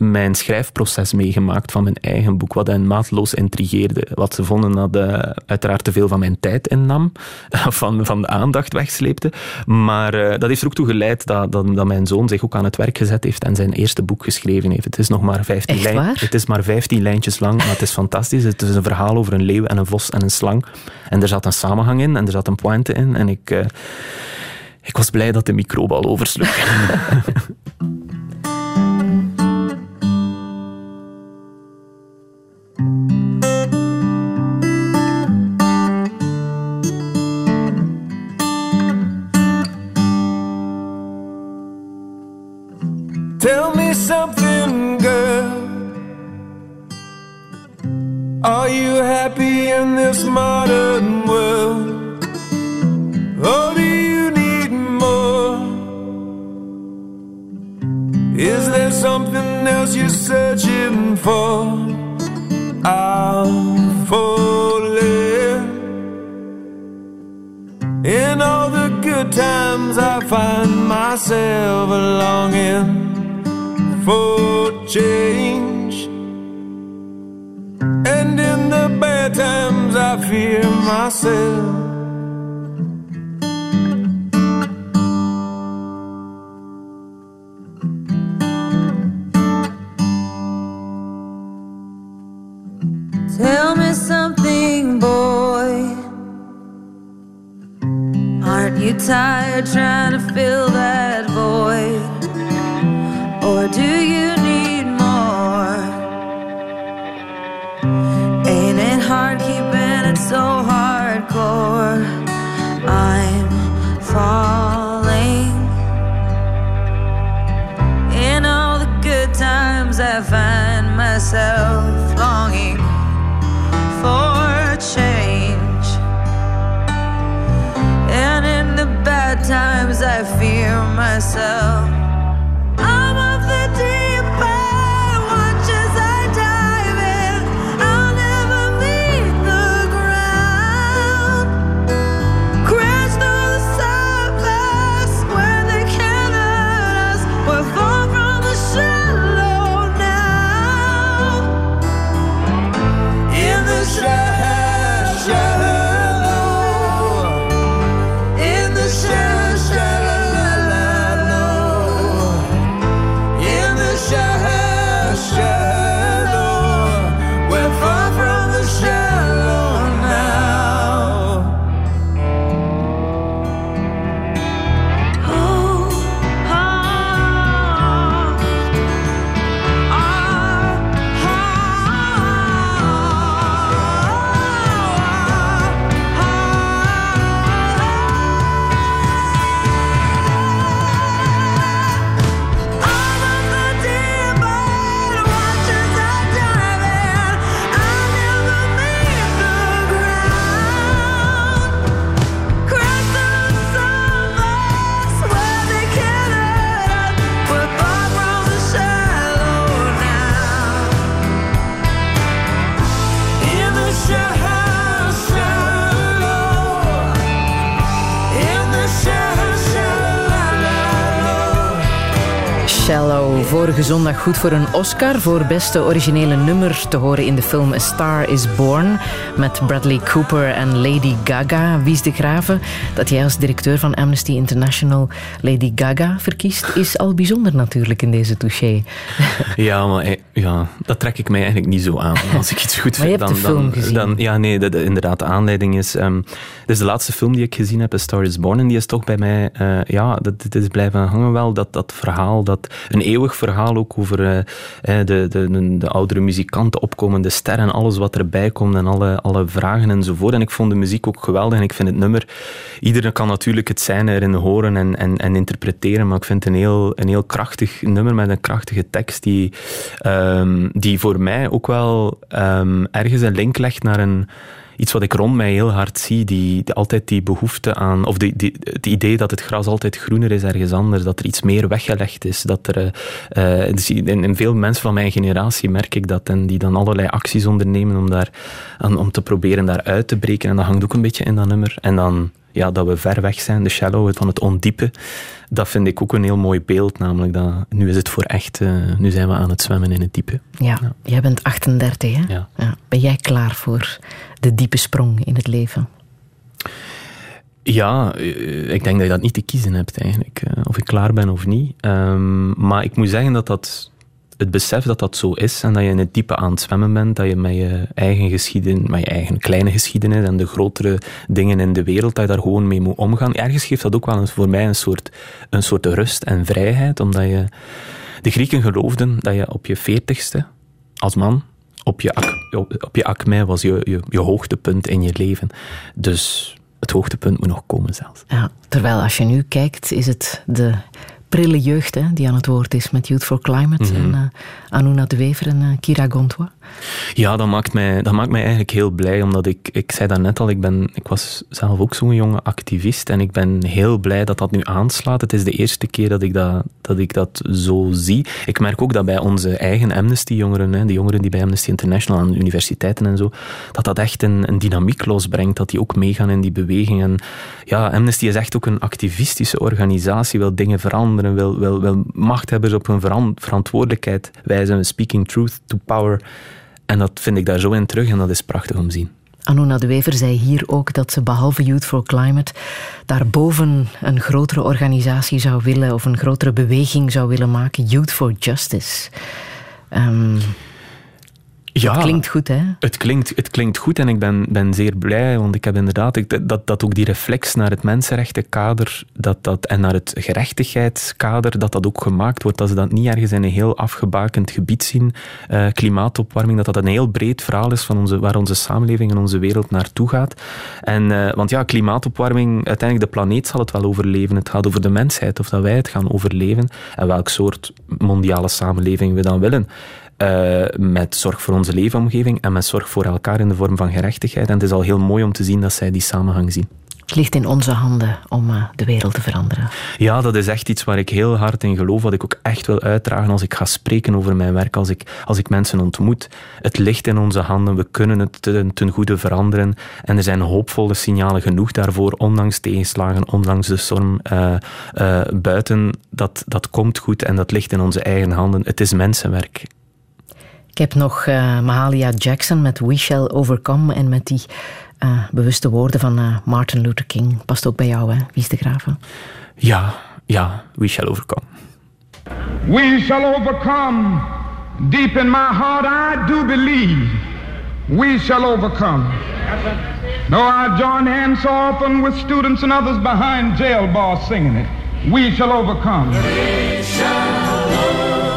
mijn schrijfproces meegemaakt van mijn eigen boek, wat hen maatloos intrigeerde. Wat ze vonden dat uh, uiteraard te veel van mijn tijd innam, van, van de aandacht wegsleepte. Maar uh, dat heeft er ook toe geleid dat, dat, dat, mijn zoon zich ook aan het werk gezet heeft en zijn eerste boek geschreven heeft. Het is nog maar 15, lijn, het is maar 15 lijntjes lang, maar het is fantastisch. Het is een verhaal over een leeuw en een vos en een slang. En er zat een samenhang in en er zat een pointe in. En ik... Uh, ik was blij dat de microbe al oversloeg. Tell me something, girl. Are you happy in this modern world? Something else you're searching for? I'm falling. In all the good times, I find myself longing for change. And in the bad times, I fear myself. Tired trying to fill that myself. Shallow. Vorige zondag goed voor een Oscar voor beste originele nummer te horen in de film A Star is Born met Bradley Cooper en Lady Gaga. Wies de Graven, dat jij als directeur van Amnesty International Lady Gaga verkiest, is al bijzonder natuurlijk in deze touché. Ja, maar eh, ja, dat trek ik mij eigenlijk niet zo aan. Als ik iets goed vind, dan, dan, ja, nee, de- inderdaad, de aanleiding is... ehm dit is de laatste film die ik gezien heb, A Star is Born, en die is toch bij mij... eh, ja, dat, dit is blijven hangen wel, dat, dat verhaal, dat een eeuwig verhaal ook over eh, de, de, de, de oudere muzikanten, opkomende sterren, alles wat erbij komt en alle, alle vragen enzovoort. En ik vond de muziek ook geweldig en ik vind het nummer... Iedereen kan natuurlijk het zijn erin horen en, en, en interpreteren, maar ik vind het een heel, een heel krachtig nummer met een krachtige tekst die, ehm, die voor mij ook wel ehm, ergens een link legt naar een, iets wat ik rond mij heel hard zie. Die, die- altijd die behoefte aan, of die, die, het idee dat het gras altijd groener is ergens anders, dat er iets meer weggelegd is. Dat er, eh, dus in, in veel mensen van mijn generatie merk ik dat en die dan allerlei acties ondernemen om, daar, aan, om te proberen daar uit te breken. En dat hangt ook een beetje in dat nummer. En dan ja, dat we ver weg zijn, de shallow, het van het ondiepe. Dat vind ik ook een heel mooi beeld, namelijk dat nu is het voor echt, eh, nu zijn we aan het zwemmen in het diepe. Ja, jij bent 38, hè? Ja. Ben jij klaar voor de diepe sprong in het leven? Ja, eh, ik denk dat je dat niet te kiezen hebt eigenlijk, eh, of ik klaar ben of niet. Ehm, maar ik moet zeggen dat dat, het besef dat dat zo is en dat je in het diepe aan het zwemmen bent, dat je met je eigen geschiedenis, met je eigen kleine geschiedenis en de grotere dingen in de wereld, dat je daar gewoon mee moet omgaan. Ergens geeft dat ook wel eens voor mij een soort, een soort rust en vrijheid, omdat je... De Grieken geloofden dat je op je veertigste, als man, op je, ak, op, op je acme was je, je, je hoogtepunt in je leven. Dus het hoogtepunt moet nog komen zelfs. Ja, terwijl als je nu kijkt, is het de prille jeugd hè, die aan het woord is met Youth for Climate Mhm. en eh Anuna de Wever en eh, Kira Gontwa. Ja, dat maakt mij, dat maakt mij eigenlijk heel blij, omdat ik, ik zei dat net al, ik, ben, ik was zelf ook zo'n jonge activist en ik ben heel blij dat dat nu aanslaat. Het is de eerste keer dat ik dat, dat, ik dat zo zie. Ik merk ook dat bij onze eigen Amnesty-jongeren, de jongeren die bij Amnesty International aan universiteiten en zo, dat dat echt een, een dynamiek losbrengt, dat die ook meegaan in die beweging. En ja, Amnesty is echt ook een activistische organisatie, wil dingen veranderen, wil, wil, wil machthebbers op hun veran- verantwoordelijkheid wijzen, speaking truth to power. En dat vind ik daar zo in terug en dat is prachtig om te zien. Anuna de Wever zei hier ook dat ze behalve Youth for Climate daarboven een grotere organisatie zou willen of een grotere beweging zou willen maken. Youth for Justice. Ehm, Ja, dat klinkt goed, hè? Het klinkt, het klinkt goed en ik ben, ben zeer blij, want ik heb inderdaad ik, dat, dat ook die reflex naar het mensenrechtenkader dat, dat, en naar het gerechtigheidskader, dat dat ook gemaakt wordt. Dat ze dat niet ergens in een heel afgebakend gebied zien. Eh, klimaatopwarming, dat dat een heel breed verhaal is van onze, waar onze samenleving en onze wereld naartoe gaat. En, eh, want ja, klimaatopwarming, uiteindelijk de planeet zal het wel overleven. Het gaat over de mensheid, of dat wij het gaan overleven en welk soort mondiale samenleving we dan willen. Eh, met zorg voor onze leefomgeving en met zorg voor elkaar in de vorm van gerechtigheid. En het is al heel mooi om te zien dat zij die samenhang zien. Het ligt in onze handen om eh, de wereld te veranderen. Ja, dat is echt iets waar ik heel hard in geloof, wat ik ook echt wil uitdragen als ik ga spreken over mijn werk, als ik, als ik mensen ontmoet. Het ligt in onze handen, we kunnen het ten, ten goede veranderen en er zijn hoopvolle signalen genoeg daarvoor, ondanks tegenslagen, ondanks de storm eh, buiten. Dat, dat komt goed en dat ligt in onze eigen handen. Het is mensenwerk. Ik heb nog eh, Mahalia Jackson met We Shall Overcome en met die eh, bewuste woorden van eh, Martin Luther King. Past ook bij jou, hè, Wies de Graven? Ja, ja, we shall overcome. We shall overcome. Deep in my heart, I do believe we shall overcome. Though I join hands so often with students and others behind jail bars singing it, we shall overcome. We shall Once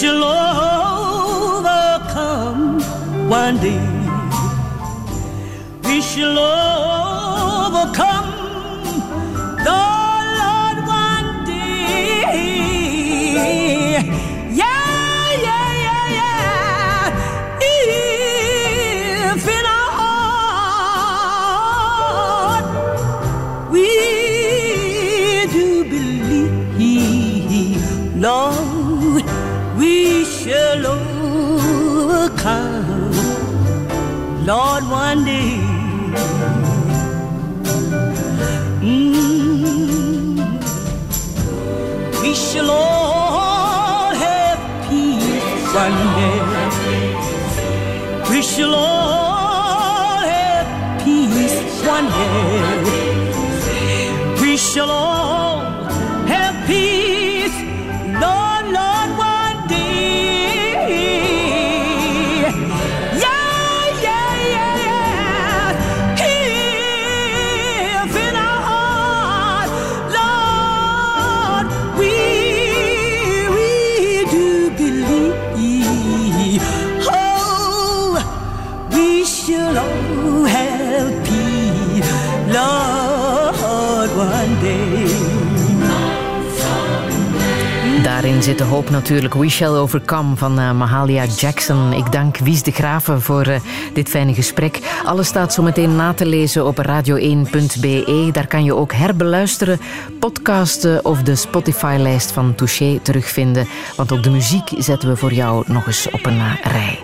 We shall overcome one day. We shall overcome the Lord one day. Yeah, yeah, yeah, yeah. If in our heart we do believe we shall overcome, Lord, one day. Mm. We shall all have peace one day. We shall all. Daarin zit de hoop natuurlijk. We Shall Overcome van eh, Mahalia Jackson. Ik dank Wies de Graven voor eh, dit fijne gesprek. Alles staat zo meteen na te lezen op radio1.be. Daar kan je ook herbeluisteren, podcasten of de Spotify-lijst van Touché terugvinden. Want ook de muziek zetten we voor jou nog eens op een rij.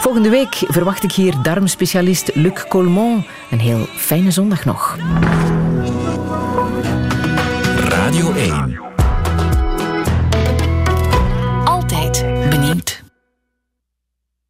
Volgende week verwacht ik hier darmspecialist Luc Colmont. Een heel fijne zondag nog. Radio 1.